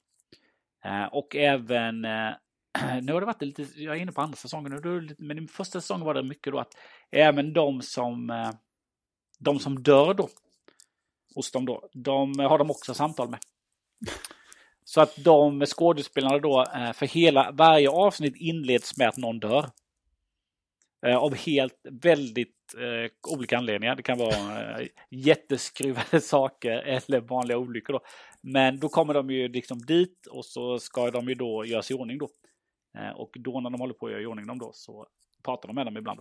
Eh, och även, eh, nu har det varit lite, jag är inne på andra säsongen nu, men i första säsongen var det mycket då att även de som, eh, de som dör då, hos dem då, de har de också samtal med. Så att de skådespelarna då, eh, för hela, varje avsnitt inleds med att någon dör. Eh, av helt väldigt eh, olika anledningar. Det kan vara eh, jätteskruvade saker eller vanliga olyckor. Då. Men då kommer de ju liksom dit och så ska de ju då göra sig i ordning då. Eh, och då när de håller på att göra i ordning dem då så pratar de med dem ibland.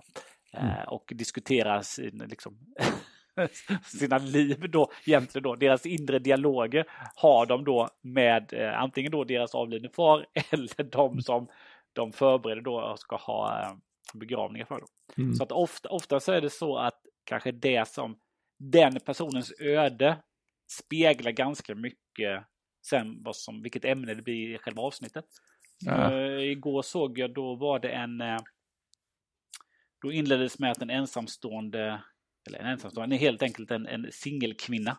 Eh, mm. Och diskuterar sin, liksom, sina liv då, egentligen då, deras inre dialoger har de då med eh, antingen då deras avlidne far eller de som de förbereder då och ska ha begravningar för dem. Mm. Så att ofta, ofta så är det så att kanske det som den personens öde speglar ganska mycket sen vad som, vilket ämne det blir i själva avsnittet. Ja. Uh, igår såg jag, då var det en... Uh, då inleddes med att en ensamstående, eller en ensamstående, helt enkelt en, en singelkvinna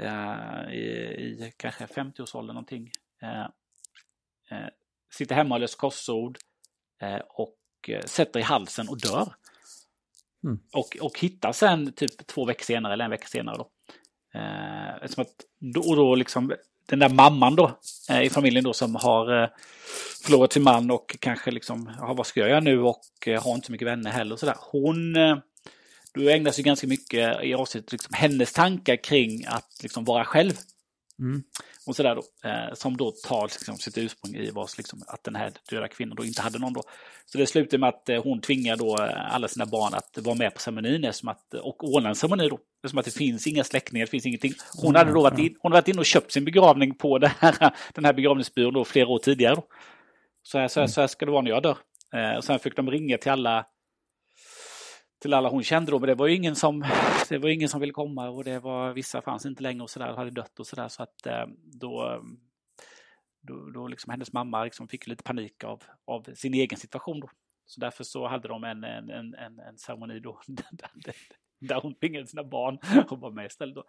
uh, i, i, kanske 50-årsåldern någonting. sitter hemma och löser korsord och Eh, sätter i halsen och dör. Mm. Och, och hittar sen typ två veckor senare eller en vecka senare. Då. Eh, som att, då, då liksom, den där mamman då eh, i familjen då som har eh, förlorat sin man och kanske liksom, ja, vad ska jag göra nu och eh, har inte så mycket vänner heller och sådär. Hon eh, då ägnar sig ganska mycket i avsnittet liksom hennes tankar kring att liksom vara själv. Mm. Och sådär då, eh, som då tar liksom, sitt ursprung i vars, liksom, att den här döda kvinnan då inte hade någon då. Så det slutar med att eh, hon tvingar då eh, alla sina barn att vara med på ceremonin att, och ordna en ceremoni då. Som att det finns inga släktingar, det finns ingenting. Hon hade då varit in, hon hade varit inne och köpt sin begravning på här, den här begravningsbyrån då flera år tidigare. Då. Så, här, så, här, så här ska det vara när jag dör. Eh, och sen fick de ringa till alla till alla hon kände då, men det var ju ingen som, det var ingen som ville komma och det var vissa fanns inte längre och sådär, hade dött och sådär så att eh, då, då, då liksom hennes mamma liksom fick lite panik av, av sin egen situation då. Så därför så hade de en, en, en, en, en ceremoni då där hon tvingade sina barn att vara med istället. Då.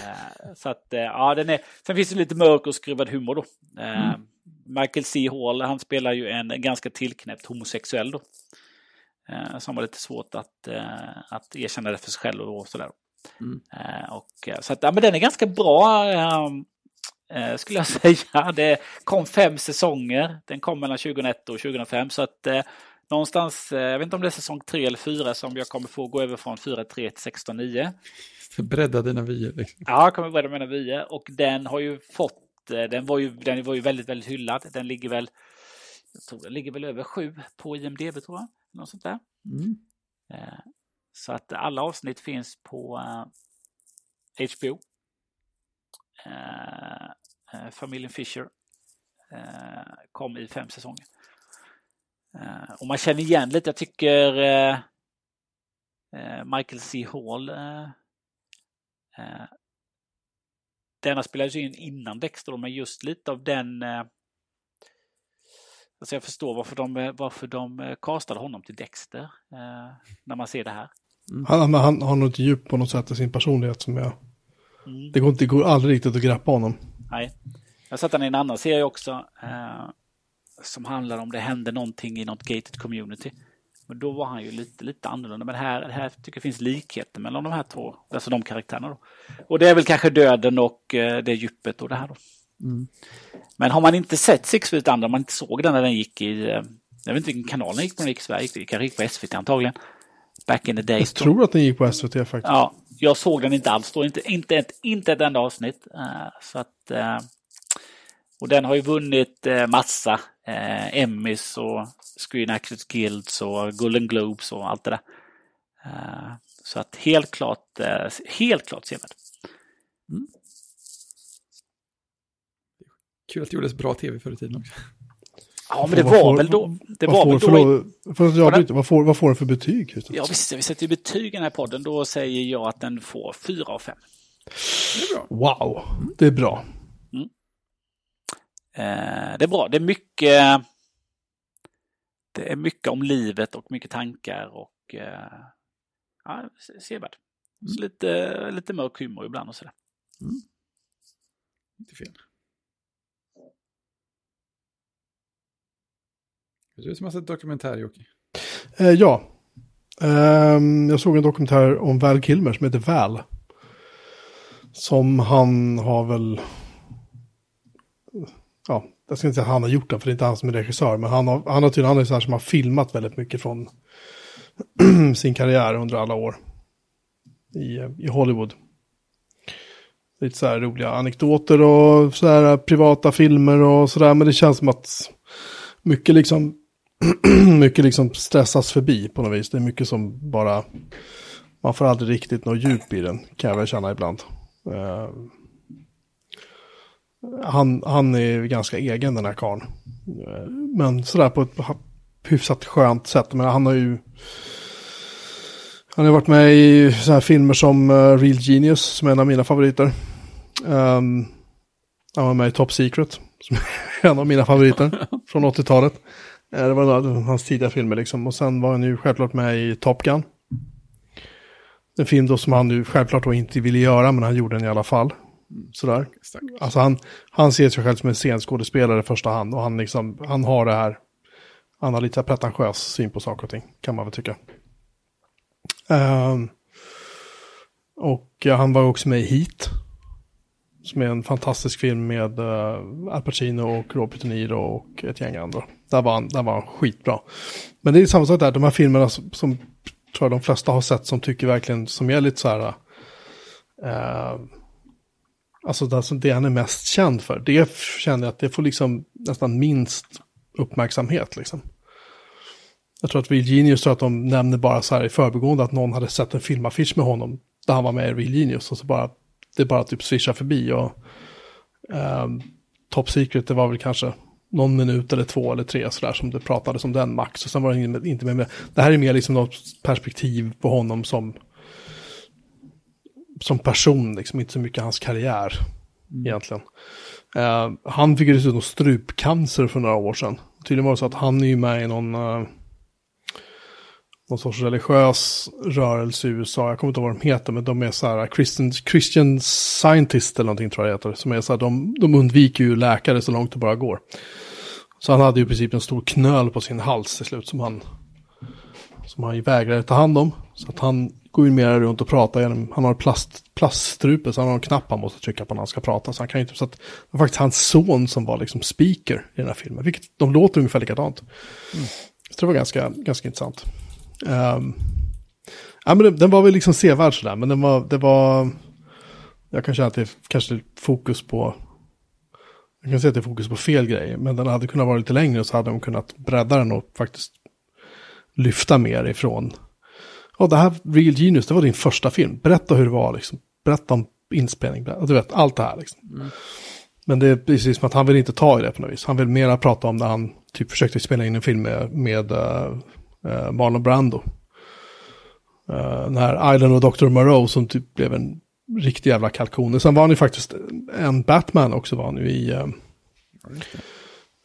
Eh, så att eh, ja, den är, sen finns det lite mörk och skruvad humor då. Mm. Michael C. Hall, han spelar ju en ganska tillknäppt homosexuell då. Eh, som var lite svårt att, eh, att erkänna det för sig själv och sådär. Mm. Eh, och, så att, ja, men den är ganska bra skulle jag säga. Det kom fem säsonger. Den kom mellan 2001 och 2005. Så att någonstans, jag vet inte om det är säsong tre eller fyra som jag kommer få gå över från 4-3 till 16-9. Bredda dina vyer. Liksom. Ja, jag kommer bredda mina vyer. Och den har ju fått, den var ju, den var ju väldigt, väldigt hyllad. Den ligger väl, jag tror den ligger väl över sju på IMDB tror jag. Något sånt där. Mm. Eh, så att alla avsnitt finns på eh, HBO. Eh, familjen Fisher kom i fem säsonger. Och man känner igen lite, jag tycker Michael C. Hall denna spelades in innan Dexter men just lite av den Alltså jag förstår varför de, varför de castade honom till Dexter eh, när man ser det här. Mm. Han, han, har något djup på något sätt i sin personlighet som jag... Mm. Det, går inte, det går aldrig riktigt att greppa honom. Nej. Jag sett han i en annan serie också. Eh, som handlar om det hände någonting i något gated community. Men då var han ju lite, lite annorlunda. Men här, här tycker jag finns likheter mellan de här två. Alltså de karaktärerna då. Och det är väl kanske döden och eh, det djupet och det här då. Mm. Men har man inte sett Six Feet Under, om man inte såg den när den gick i, eh, jag vet inte vilken kanal den gick på, den gick i Sverige, det kanske gick på SVT antagligen. Back in the days. Jag tror att den gick på SVT faktiskt. Ja, jag såg den inte alls då, inte, inte, ett, inte ett enda avsnitt. Uh, så att, uh, och den har ju vunnit massa Emmys och Screen Actors Guilds och Golden Globes och allt det där. så att helt klart, helt klart sevärd. Mm. Kul att det gjordes bra tv förr i tiden också. Ja, men det var får, väl då. Det var får, väl då förlåt, för jag byter, vad, får, vad får den för betyg? Just ja, vi, vi sätter ju betyg i den här podden. Då säger jag att den får 4 av 5. Det är bra. Wow, det är bra. Mm. Eh, det är bra. Det är mycket... Det är mycket om livet och mycket tankar och... Eh, ja, sevärd. Mm. Lite, lite mörk humor ibland och sådär. Mm. Inte fel. Du som har sett dokumentär, Jocke. Eh, ja. Um, jag såg en dokumentär om Val Kilmer som heter Val. Som han har väl... Ja, jag ska inte säga att han har gjort den, för det är inte han som är regissör. Men han har, han har tydligen, han är så här som har filmat väldigt mycket från sin karriär under alla år. I, i Hollywood. Lite så här roliga anekdoter och så här privata filmer och sådär. Men det känns som att mycket liksom mycket liksom stressas förbi på något vis. Det är mycket som bara, man får aldrig riktigt något djup i den, kan jag väl känna ibland. Uh, han, han är ganska egen den här karln. Uh, men sådär på ett hyfsat skönt sätt. Men han har ju, han har varit med i sådana här filmer som uh, Real Genius, som är en av mina favoriter. Um, han var med i Top Secret, som är en av mina favoriter från 80-talet. Eh, det var hans tidiga filmer liksom. Och sen var han ju självklart med i Top Gun. En film då som han nu självklart då inte ville göra, men han gjorde den i alla fall. Sådär. Alltså han, han ser sig själv som en scenskådespelare i första hand. Och han, liksom, han har det här, han har lite pretentiös syn på saker och ting, kan man väl tycka. Um, och han var också med i Heat. Som är en fantastisk film med uh, Al Pacino och Robert De Niro och ett gäng andra. Där var han, där var han skitbra. Men det är samma sak där, de här filmerna som, som tror jag de flesta har sett som tycker verkligen, som är lite så här... Uh, alltså det, alltså det han är mest känd för, det känner jag att det får liksom nästan minst uppmärksamhet liksom. Jag tror att Real Genius tror att de nämner bara så här i förbigående att någon hade sett en filmaffisch med honom där han var med i Real Genius och så bara det bara typ swishar förbi och um, Top Secret det var väl kanske någon minut eller två eller tre sådär som det pratades om den max. Och sen var det inte med, med. Det här är mer liksom något perspektiv på honom som som person, liksom inte så mycket hans karriär mm. egentligen. Uh, han fick ju dessutom strupcancer för några år sedan. Tydligen var det så att han är ju med i någon uh, någon sorts religiös rörelse i USA. Jag kommer inte ihåg vad de heter, men de är så här Christian, Christian Scientist eller någonting tror jag det heter. Som är så här, de, de undviker ju läkare så långt det bara går. Så han hade ju i princip en stor knöl på sin hals till slut som han, som han vägrade ta hand om. Så att han går ju mer runt och pratar genom, han har plast, plaststrupe så han har en knapp han måste trycka på när han ska prata. Så han kan inte, så att det var faktiskt hans son som var liksom speaker i den här filmen. Vilket, de låter ungefär likadant. Mm. Så det var ganska, ganska intressant. Um, ja, men den, den, var väl liksom sevärd sådär, men den var, det var, jag kan känna att det är kanske fokus på, jag kan säga att det är fokus på fel grejer, men den hade kunnat vara lite längre så hade de kunnat bredda den och faktiskt lyfta mer ifrån. Ja, det här Real Genius, det var din första film. Berätta hur det var, liksom. Berätta om inspelning, du vet, allt det här liksom. Mm. Men det är precis som att han vill inte ta i det på något vis. Han vill mera prata om när han typ försökte spela in en film med, med uh, uh, Marlon Brando. Uh, den här Island och Dr. Moreau som typ blev en riktig jävla kalkon. Sen var han ju faktiskt en Batman också var han ju i... Uh,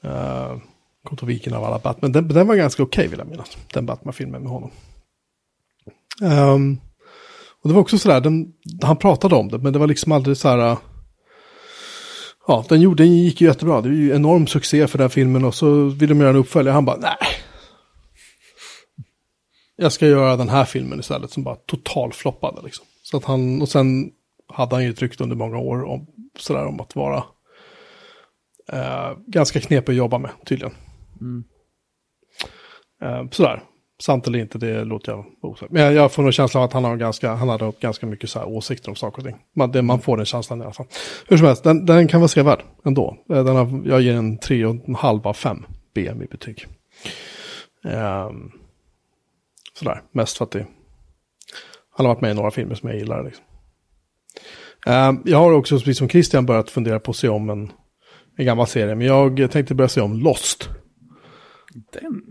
uh, vilken av alla Batman. Den, den var ganska okej okay, vill jag minnas. Den Batman-filmen med honom. Um, och det var också sådär, den, han pratade om det, men det var liksom aldrig så här... Uh, ja, den, gjorde, den gick ju jättebra. Det var ju enorm succé för den filmen och så ville de göra en uppföljare. Han bara, nej, jag ska göra den här filmen istället som bara totalfloppade liksom. Så att han, och sen hade han ju tryckt under många år om, sådär om att vara eh, ganska knepig att jobba med tydligen. Mm. Eh, sådär. Sant eller inte, det låter jag osagt. Men jag, jag får nog känslan av att han har ganska, han hade ganska mycket så här åsikter om saker och ting. Man, det, man får den känslan i alla fall. Hur som helst, den, den kan vara sevärd ändå. Den har, jag ger en 3,5 av 5 BM i betyg. Um, sådär, mest för att det, han har varit med i några filmer som jag gillar. Liksom. Um, jag har också, precis som Christian, börjat fundera på att se om en, en gammal serie. Men jag tänkte börja se om Lost. Den?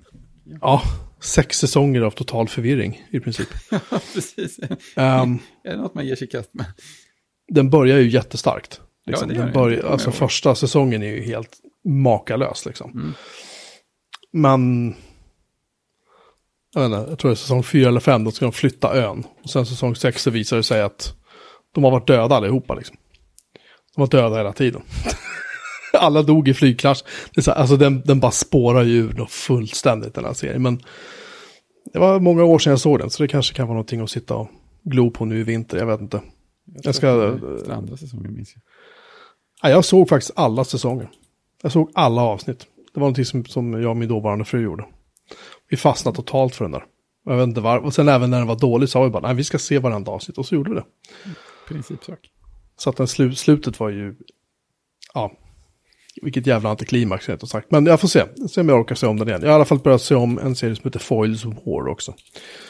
Ja, sex säsonger av total förvirring i princip. Ja, precis. Um, är det något man ger sig kast med? Den börjar ju jättestarkt. Liksom. Ja, den börjar, alltså första säsongen är ju helt makalös liksom. Mm. Men, jag, inte, jag tror det är säsong fyra eller fem, då ska de flytta ön. Och sen säsong sex så visar det sig att de har varit döda allihopa liksom. De var döda hela tiden. Alla dog i flygkrasch. Det är så, alltså den, den bara spårar ju ur fullständigt den här serien. Men det var många år sedan jag såg den, så det kanske kan vara någonting att sitta och glo på nu i vinter, jag vet inte. Jag, Jag ska... Det andra säsongen minns jag. Ja, jag såg faktiskt alla säsonger. Jag såg alla avsnitt. Det var någonting som, som jag och min dåvarande fru gjorde. Vi fastnade totalt för den där. Jag vet inte varför. Och sen även när den var dålig sa vi bara, nej vi ska se varandra avsnitt. Och så gjorde vi det. Principsak. Så att den slu slutet var ju, ja, vilket jävla antiklimax rätt sagt. Men jag får se, se om jag orkar se om den igen. Jag har i alla fall börjat se om en serie som heter Foils War också.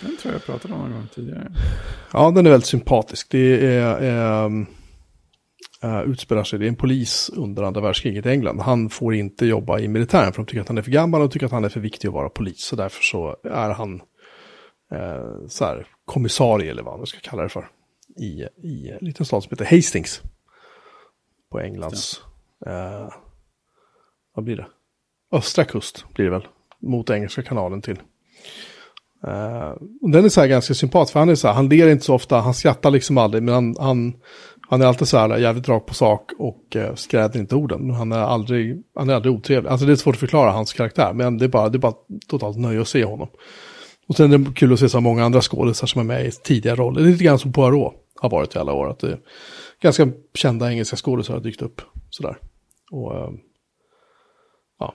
Den tror jag jag pratade om någon gång tidigare. Ja, den är väldigt sympatisk. Det är, är Eh, utspelar sig, det är en polis under andra världskriget i England. Han får inte jobba i militären för de tycker att han är för gammal och tycker att han är för viktig att vara polis. Så därför så är han eh, så här, kommissarie eller vad man ska kalla det för. I, i en liten stad som heter Hastings. På Englands, eh, vad blir det? Östra kust blir det väl. Mot Engelska kanalen till. Uh, och den är så här ganska sympatisk, för han är så här, han ler inte så ofta, han skrattar liksom aldrig, men han, han, han är alltid så här jävligt rak på sak och eh, skräder inte orden. Han är aldrig, han är aldrig otrevlig. Alltså det är svårt att förklara hans karaktär, men det är bara, det är bara totalt nöje att se honom. Och sen är det kul att se så många andra skådespelare som är med i tidigare roller. Det är lite grann som Poirot har varit i alla år. Att det är ganska kända engelska skådespelare har dykt upp sådär. Och eh, ja,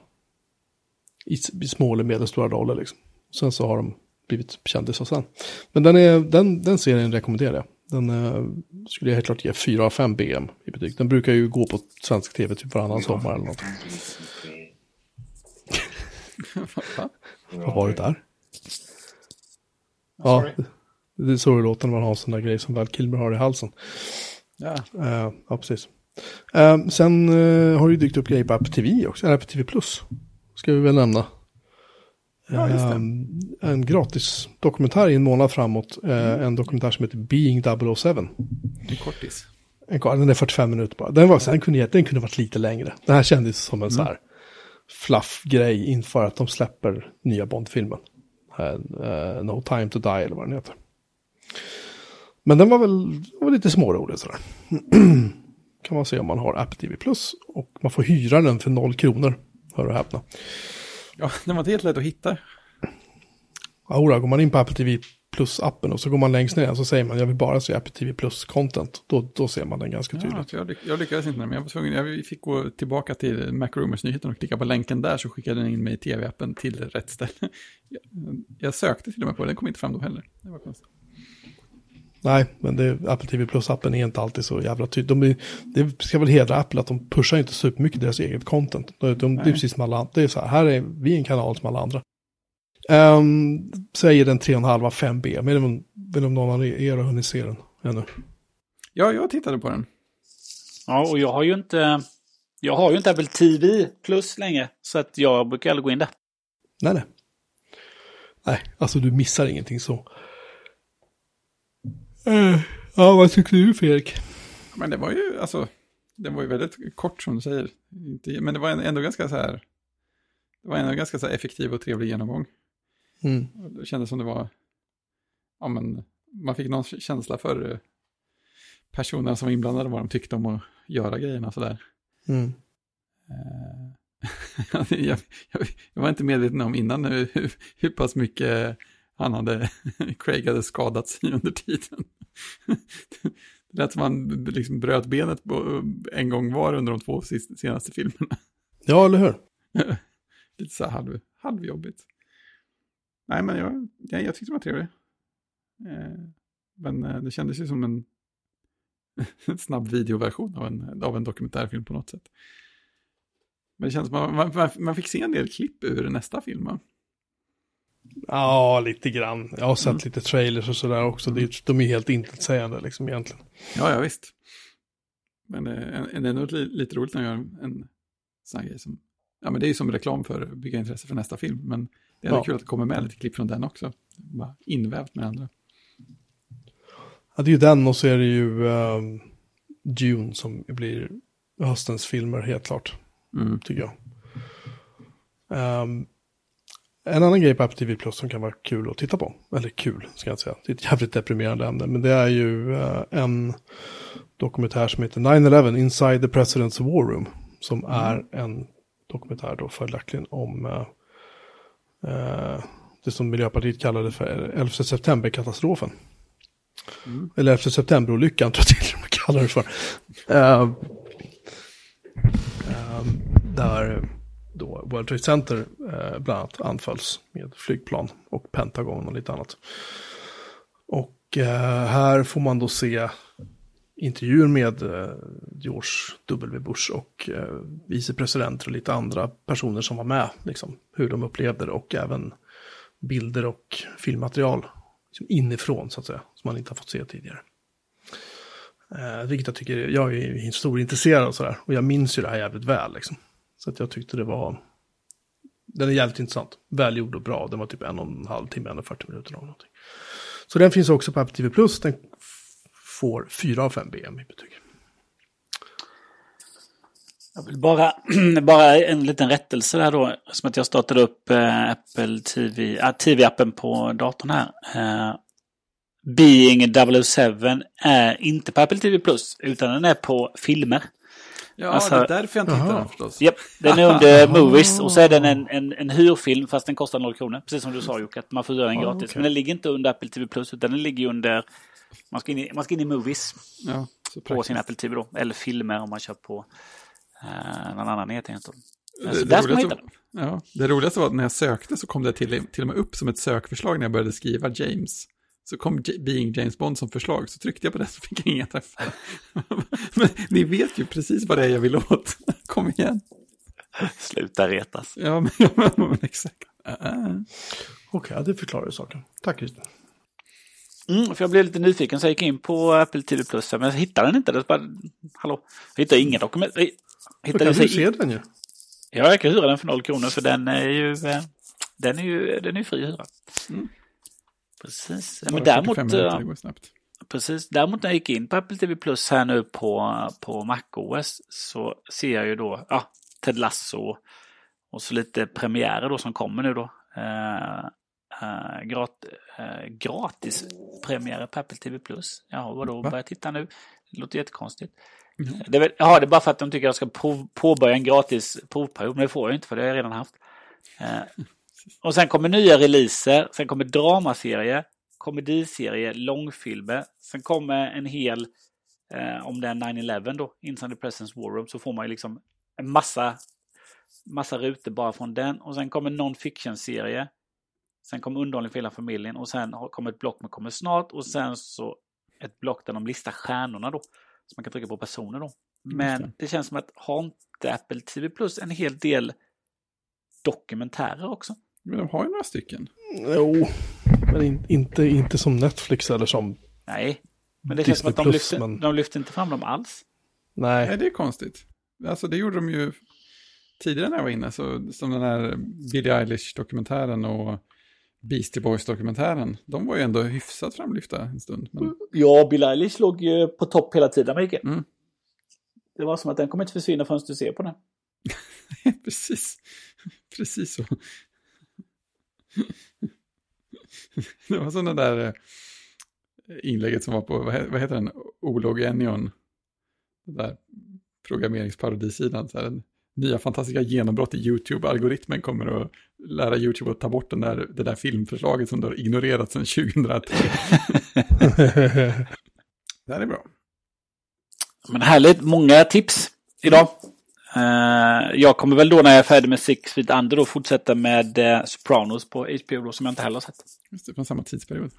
i, i små eller medelstora roller liksom. Sen så har de blivit kändisar sen. Men den, är, den, den serien rekommenderar jag. Den eh, skulle jag helt klart ge 4 av 5 BM i betyg. Den brukar ju gå på svensk tv typ varannan sommar eller något. Vad var det där? Ja, det är så det låter när man har sån där grej som Val Kilmer har i halsen. Ja. Uh, ja, precis. Uh, sen uh, har det dykt upp grejer på Apple TV också, eller Apple TV Plus. Ska vi väl nämna. Ja. Um, en gratis dokumentär i en månad framåt. Uh, en dokumentär som heter Being 007. En kortis. En, den är 45 minuter bara. Den, var, den, kunde, den kunde varit lite längre. Den här kändes som en så här fluff-grej inför att de släpper nya Bond-filmen. Uh, no time to die eller vad den heter. Men den var väl var lite smårolig sådär. kan man se om man har Apple TV Plus. Och man får hyra den för noll kronor. Hör och häpna. Ja, den var inte helt lätt att hitta. Ja, går man in på Apple TV Plus-appen och så går man längst ner så säger man jag vill bara se Apple TV Plus-content. Då, då ser man den ganska Ja, tydligt. jag, lyck- jag lyckades inte, men jag var tvungen, jag fick gå tillbaka till Macrumors-nyheten och klicka på länken där så skickade den in mig i tv-appen till rätt ställe. Jag, jag sökte till och med på det, den kom inte fram då heller. Det var konstigt. Nej, men det, Apple TV Plus-appen är inte alltid så jävla tydlig. De är, det ska väl hedra Apple att de pushar inte supermycket deras eget content. De, de, det är precis som alla andra. Det är så här, här är vi är en kanal som alla andra. Um, säger den 3,5 5 B. Men vet inte om någon av er har hunnit se den ännu. Ja, jag tittade på den. Ja, och jag har ju inte... Jag har ju inte Apple TV plus länge. Så att jag brukar aldrig gå in där. Nej, nej. Nej, alltså du missar ingenting så. Eh, ja, vad tyckte du Fredrik? Men det var ju, alltså, den var ju väldigt kort som du säger. Men det var ändå ganska så här, det var ändå ganska så här effektiv och trevlig genomgång. Mm. Det kändes som det var, ja men, man fick någon känsla för eh, personerna som var inblandade, vad de tyckte om att göra grejerna sådär. Mm. Eh, jag, jag, jag var inte medveten om innan hur, hur pass mycket han hade, Craig hade skadats i under tiden. Det lät som han liksom bröt benet en gång var under de två senaste filmerna. Ja, eller hur? Lite så här halv, halvjobbigt. nej, men jag, jag, jag tyckte det var trevlig. Eh, men eh, det kändes ju som en, en snabb videoversion av en, av en dokumentärfilm på något sätt. Men det känns som att man, man, man fick se en del klipp ur nästa film. Va? Ja, lite grann. Jag har sett mm. lite trailers och sådär också. De är helt intetsägande liksom egentligen. Ja, ja visst. Men det är ändå lite roligt när man gör en sån här grej som... Ja, men det är ju som reklam för att bygga intresse för nästa film. Men det är ja. kul att det kommer med lite klipp från den också. Bara invävt med andra. Ja, det är ju den och så är det ju um, Dune som blir höstens filmer helt klart. Mm. Tycker jag. Um, en annan grej på Apple TV Plus som kan vara kul att titta på, eller kul ska jag säga, det är ett jävligt deprimerande ämne, men det är ju uh, en dokumentär som heter 9-11 Inside the President's War Room, som mm. är en dokumentär då följaktligen om uh, uh, det som Miljöpartiet kallade för 11 september-katastrofen. Mm. Eller 11 september-olyckan tror jag till och med kallar det för. där då World Trade Center eh, bland annat anfölls med flygplan och Pentagon och lite annat. Och eh, här får man då se intervjuer med eh, George W. Bush och eh, vicepresidenter och lite andra personer som var med, liksom, hur de upplevde det och även bilder och filmmaterial liksom inifrån så att säga, som man inte har fått se tidigare. Eh, vilket jag tycker, jag är historieintresserad och sådär, och jag minns ju det här jävligt väl liksom. Så att jag tyckte det var... Den är jävligt intressant. Välgjord och bra. Den var typ en och en halv timme, en och 40 minuter eller någonting. Så den finns också på Apple TV+. Plus, Den får 4 av 5 BM i betyg. Jag vill bara, bara en liten rättelse där då. Som att jag startade upp eh, Apple TV, äh, ah, TV-appen på datorn här. Uh, Being 007 är inte på Apple TV Plus utan den är på filmer. Ja, alltså, det är därför jag inte hittar den förstås. Japp, den är under Movies och så är den en, en, en hyrfilm fast den kostar 0 kronor. Precis som du sa Jocke, att man får göra den gratis. Okay. Men den ligger inte under Apple TV Plus utan den ligger under... Man ska in i, man ska in i Movies. Ja, på sin Apple TV då. Eller filmer om man kör på eh, någon annan enhet. Det, det, roligaste, ja, det roligaste var att när jag sökte så kom det till, till och med upp som ett sökförslag när jag började skriva James. Så kom Being James Bond som förslag, så tryckte jag på det så fick jag inga träffar. Men ni vet ju precis vad det är jag vill åt. Kom igen. Sluta retas. Ja, men, ja, men exakt. Uh -uh. Okej, okay, det förklarar ju saken. Tack Christer. Mm, för jag blev lite nyfiken så jag gick in på Apple TV Plus men jag hittade den inte. Det bara, hallå, jag hittade inga dokument. Jag hittade kan du se den ju. Ja, jag kan hyra den för noll kronor för den är ju, eh, den är ju, den är fri att hyra. Mm. Precis. Men däremot, minuter, precis, däremot när jag gick in på Apple TV Plus här nu på, på MacOS så ser jag ju då ja, Ted Lasso och så lite premiärer då som kommer nu då. Uh, uh, grat, uh, gratis premiärer på Apple TV Plus. Jaha, vadå, Va? börja titta nu? Det låter jättekonstigt. Mm. Det, är, ja, det är bara för att de tycker att jag ska prov, påbörja en gratis provperiod, men det får jag inte för det har jag redan haft. Och sen kommer nya releaser, sen kommer dramaserie, komediserie, långfilmer. Sen kommer en hel, eh, om det är 9-11 då, Inside the Presence War Room, så får man ju liksom en massa, massa rutor bara från den. Och sen kommer non-fiction-serie. Sen kommer underhållning för hela familjen och sen kommer ett block med kommer snart och sen så ett block där de listar stjärnorna då. Så man kan trycka på personer då. Men det. det känns som att har inte Apple TV Plus en hel del dokumentärer också? Men de har ju några stycken. Jo, men in, inte, inte som Netflix eller som Nej, men det känns som att de, Plus, lyfter, men... de lyfter inte fram dem alls. Nej. Nej, det är konstigt. Alltså det gjorde de ju tidigare när jag var inne, så, som den här Billie Eilish-dokumentären och Beastie Boys-dokumentären. De var ju ändå hyfsat framlyfta en stund. Men... Ja, Billie Eilish låg ju på topp hela tiden, Mikael. Mm. Det var som att den kommer inte försvinna förrän du ser på den. Precis. Precis så. Det var sådana där eh, inlägget som var på, vad heter den, Olog Enion. Den där programmeringsparodisidan. Så här, den nya fantastiska genombrott i YouTube-algoritmen kommer att lära YouTube att ta bort den där, det där filmförslaget som du har ignorerat sedan 2003. det här är bra. Men härligt, många tips idag. Uh, jag kommer väl då när jag är färdig med Six Feet Under då fortsätta med uh, Sopranos på HBO då, som jag inte heller har sett. Just det, från samma tidsperiod.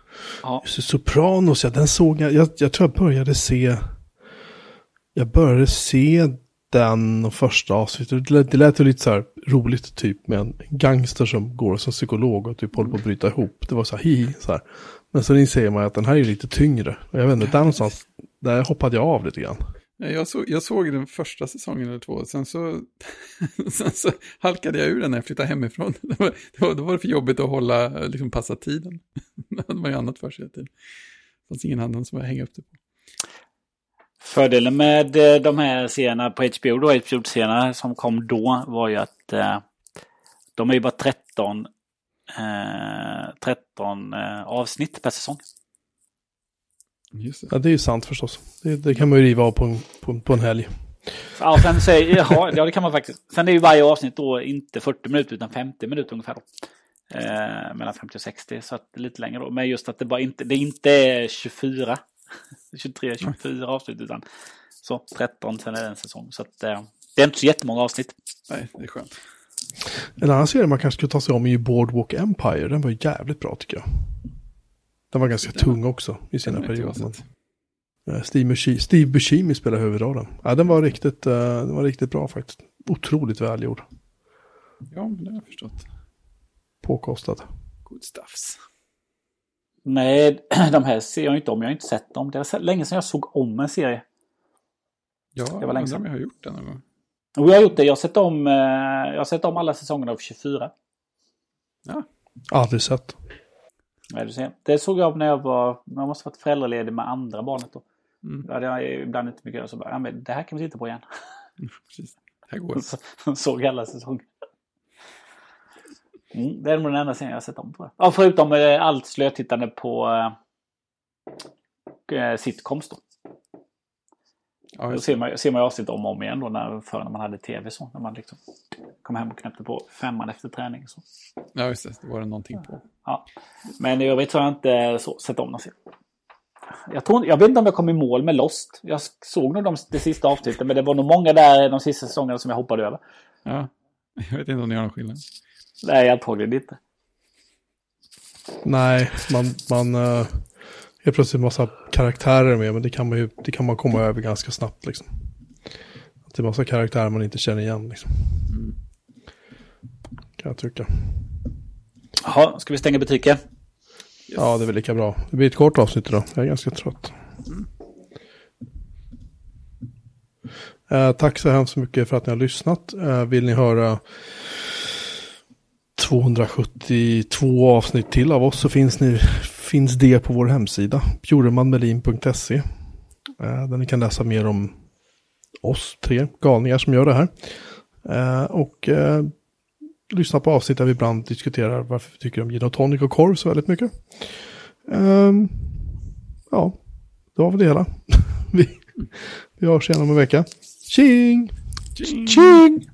Ja. Just det, Sopranos, ja den såg jag, jag, jag tror jag började se, jag började se den första avsnittet. Det lät, det lät ju lite så här roligt typ med en gangster som går som psykolog och typ håller på att bryta ihop. Det var så här hi, så här. Men så inser man att den här är lite tyngre. Och jag vet inte, där någonstans, där hoppade jag av lite grann. Jag, så, jag såg den första säsongen eller två, sen så, sen så halkade jag ur den när jag flyttade hemifrån. Det var, det var, då var det för jobbigt att hålla, liksom passa tiden. det var ju annat för sig. Det fanns ingen annan som jag hänga upp det på. Fördelen med eh, de här serierna på HBO, då, HBO-serierna som kom då, var ju att eh, de är ju bara 13, eh, 13 eh, avsnitt per säsong. Just det. Ja, det är ju sant förstås. Det, det kan man ju riva av på en, på, på en helg. Ja, sen säger, ja, ja, det kan man faktiskt. Sen är ju varje avsnitt då inte 40 minuter utan 50 minuter ungefär. Då. Eh, mellan 50 och 60, så att det är lite längre då. Men just att det bara inte, det inte är 24 23, 24 avsnitt utan så 13, sen är det en säsong. Så att, eh, det är inte så jättemånga avsnitt. Nej, det är skönt. En annan serie man kanske skulle ta sig om är ju Boardwalk Empire. Den var jävligt bra tycker jag. Den var ganska den, tung också i sina perioder. Eh, Steve, Steve Buscemi spelar huvudrollen. Ja, den var riktigt, uh, den var riktigt bra faktiskt. Otroligt välgjord. Ja, men det har jag förstått. Påkostad. Good stuffs. Nej, de här ser jag inte om. Jag har inte sett dem. Det var länge sedan jag såg om en serie. Ja, det var länge sedan. jag har gjort det någon gång. Och jag har gjort det. Jag har sett om, eh, jag har sett om alla säsongerna av 24. Ja. Aldrig sett. Nej, du ser. Det såg jag när jag var, jag måste varit föräldraledig med andra barnet då. Mm. Då hade jag ibland inte mycket så bara, ja men det här kan vi titta på igen. Precis. Det här går. Så, såg alla säsonger. Mm, det är nog den enda serien jag har sett om tror jag. Ja, förutom eh, allt slötittande på eh, eh sitcoms då. Ja, då ser man, ser man avsnitt om och om igen då när, förr när man hade tv så. När man liksom kom hem och knäppte på femman efter träning. Så. Ja just det, det var det någonting på. Ja. Men i övrigt så har jag inte så, sett om någon serie. Jag, tror, jag vet inte om jag kom i mål med Lost. Jag såg nog de, det sista avsnittet men det var nog många där de sista säsongerna som jag hoppade över. Ja, jag vet inte om det gör någon skillnad. Nej, antagligen inte. Nej, man, man uh, är plötsligt massa karaktärer med, men det kan man ju det kan man komma över ganska snabbt liksom. Det är massa karaktärer man inte känner igen liksom. Mm. Kan jag tycka. Jaha, ska vi stänga butiken? Ja, det är väl lika bra. Det blir ett kort avsnitt idag. Jag är ganska trött. Mm. Uh, tack så hemskt mycket för att ni har lyssnat. Uh, vill ni höra 272 avsnitt till av oss så finns, ni, finns det på vår hemsida, bjuremanmelin.se. Eh, där ni kan läsa mer om oss tre galningar som gör det här. Eh, och eh, lyssna på avsnitt där vi ibland diskuterar varför vi tycker om gin och tonic och korv så väldigt mycket. Ehm, ja, det var väl det hela. vi, vi hörs igen om en vecka. Tjing! Tjing! Tjing!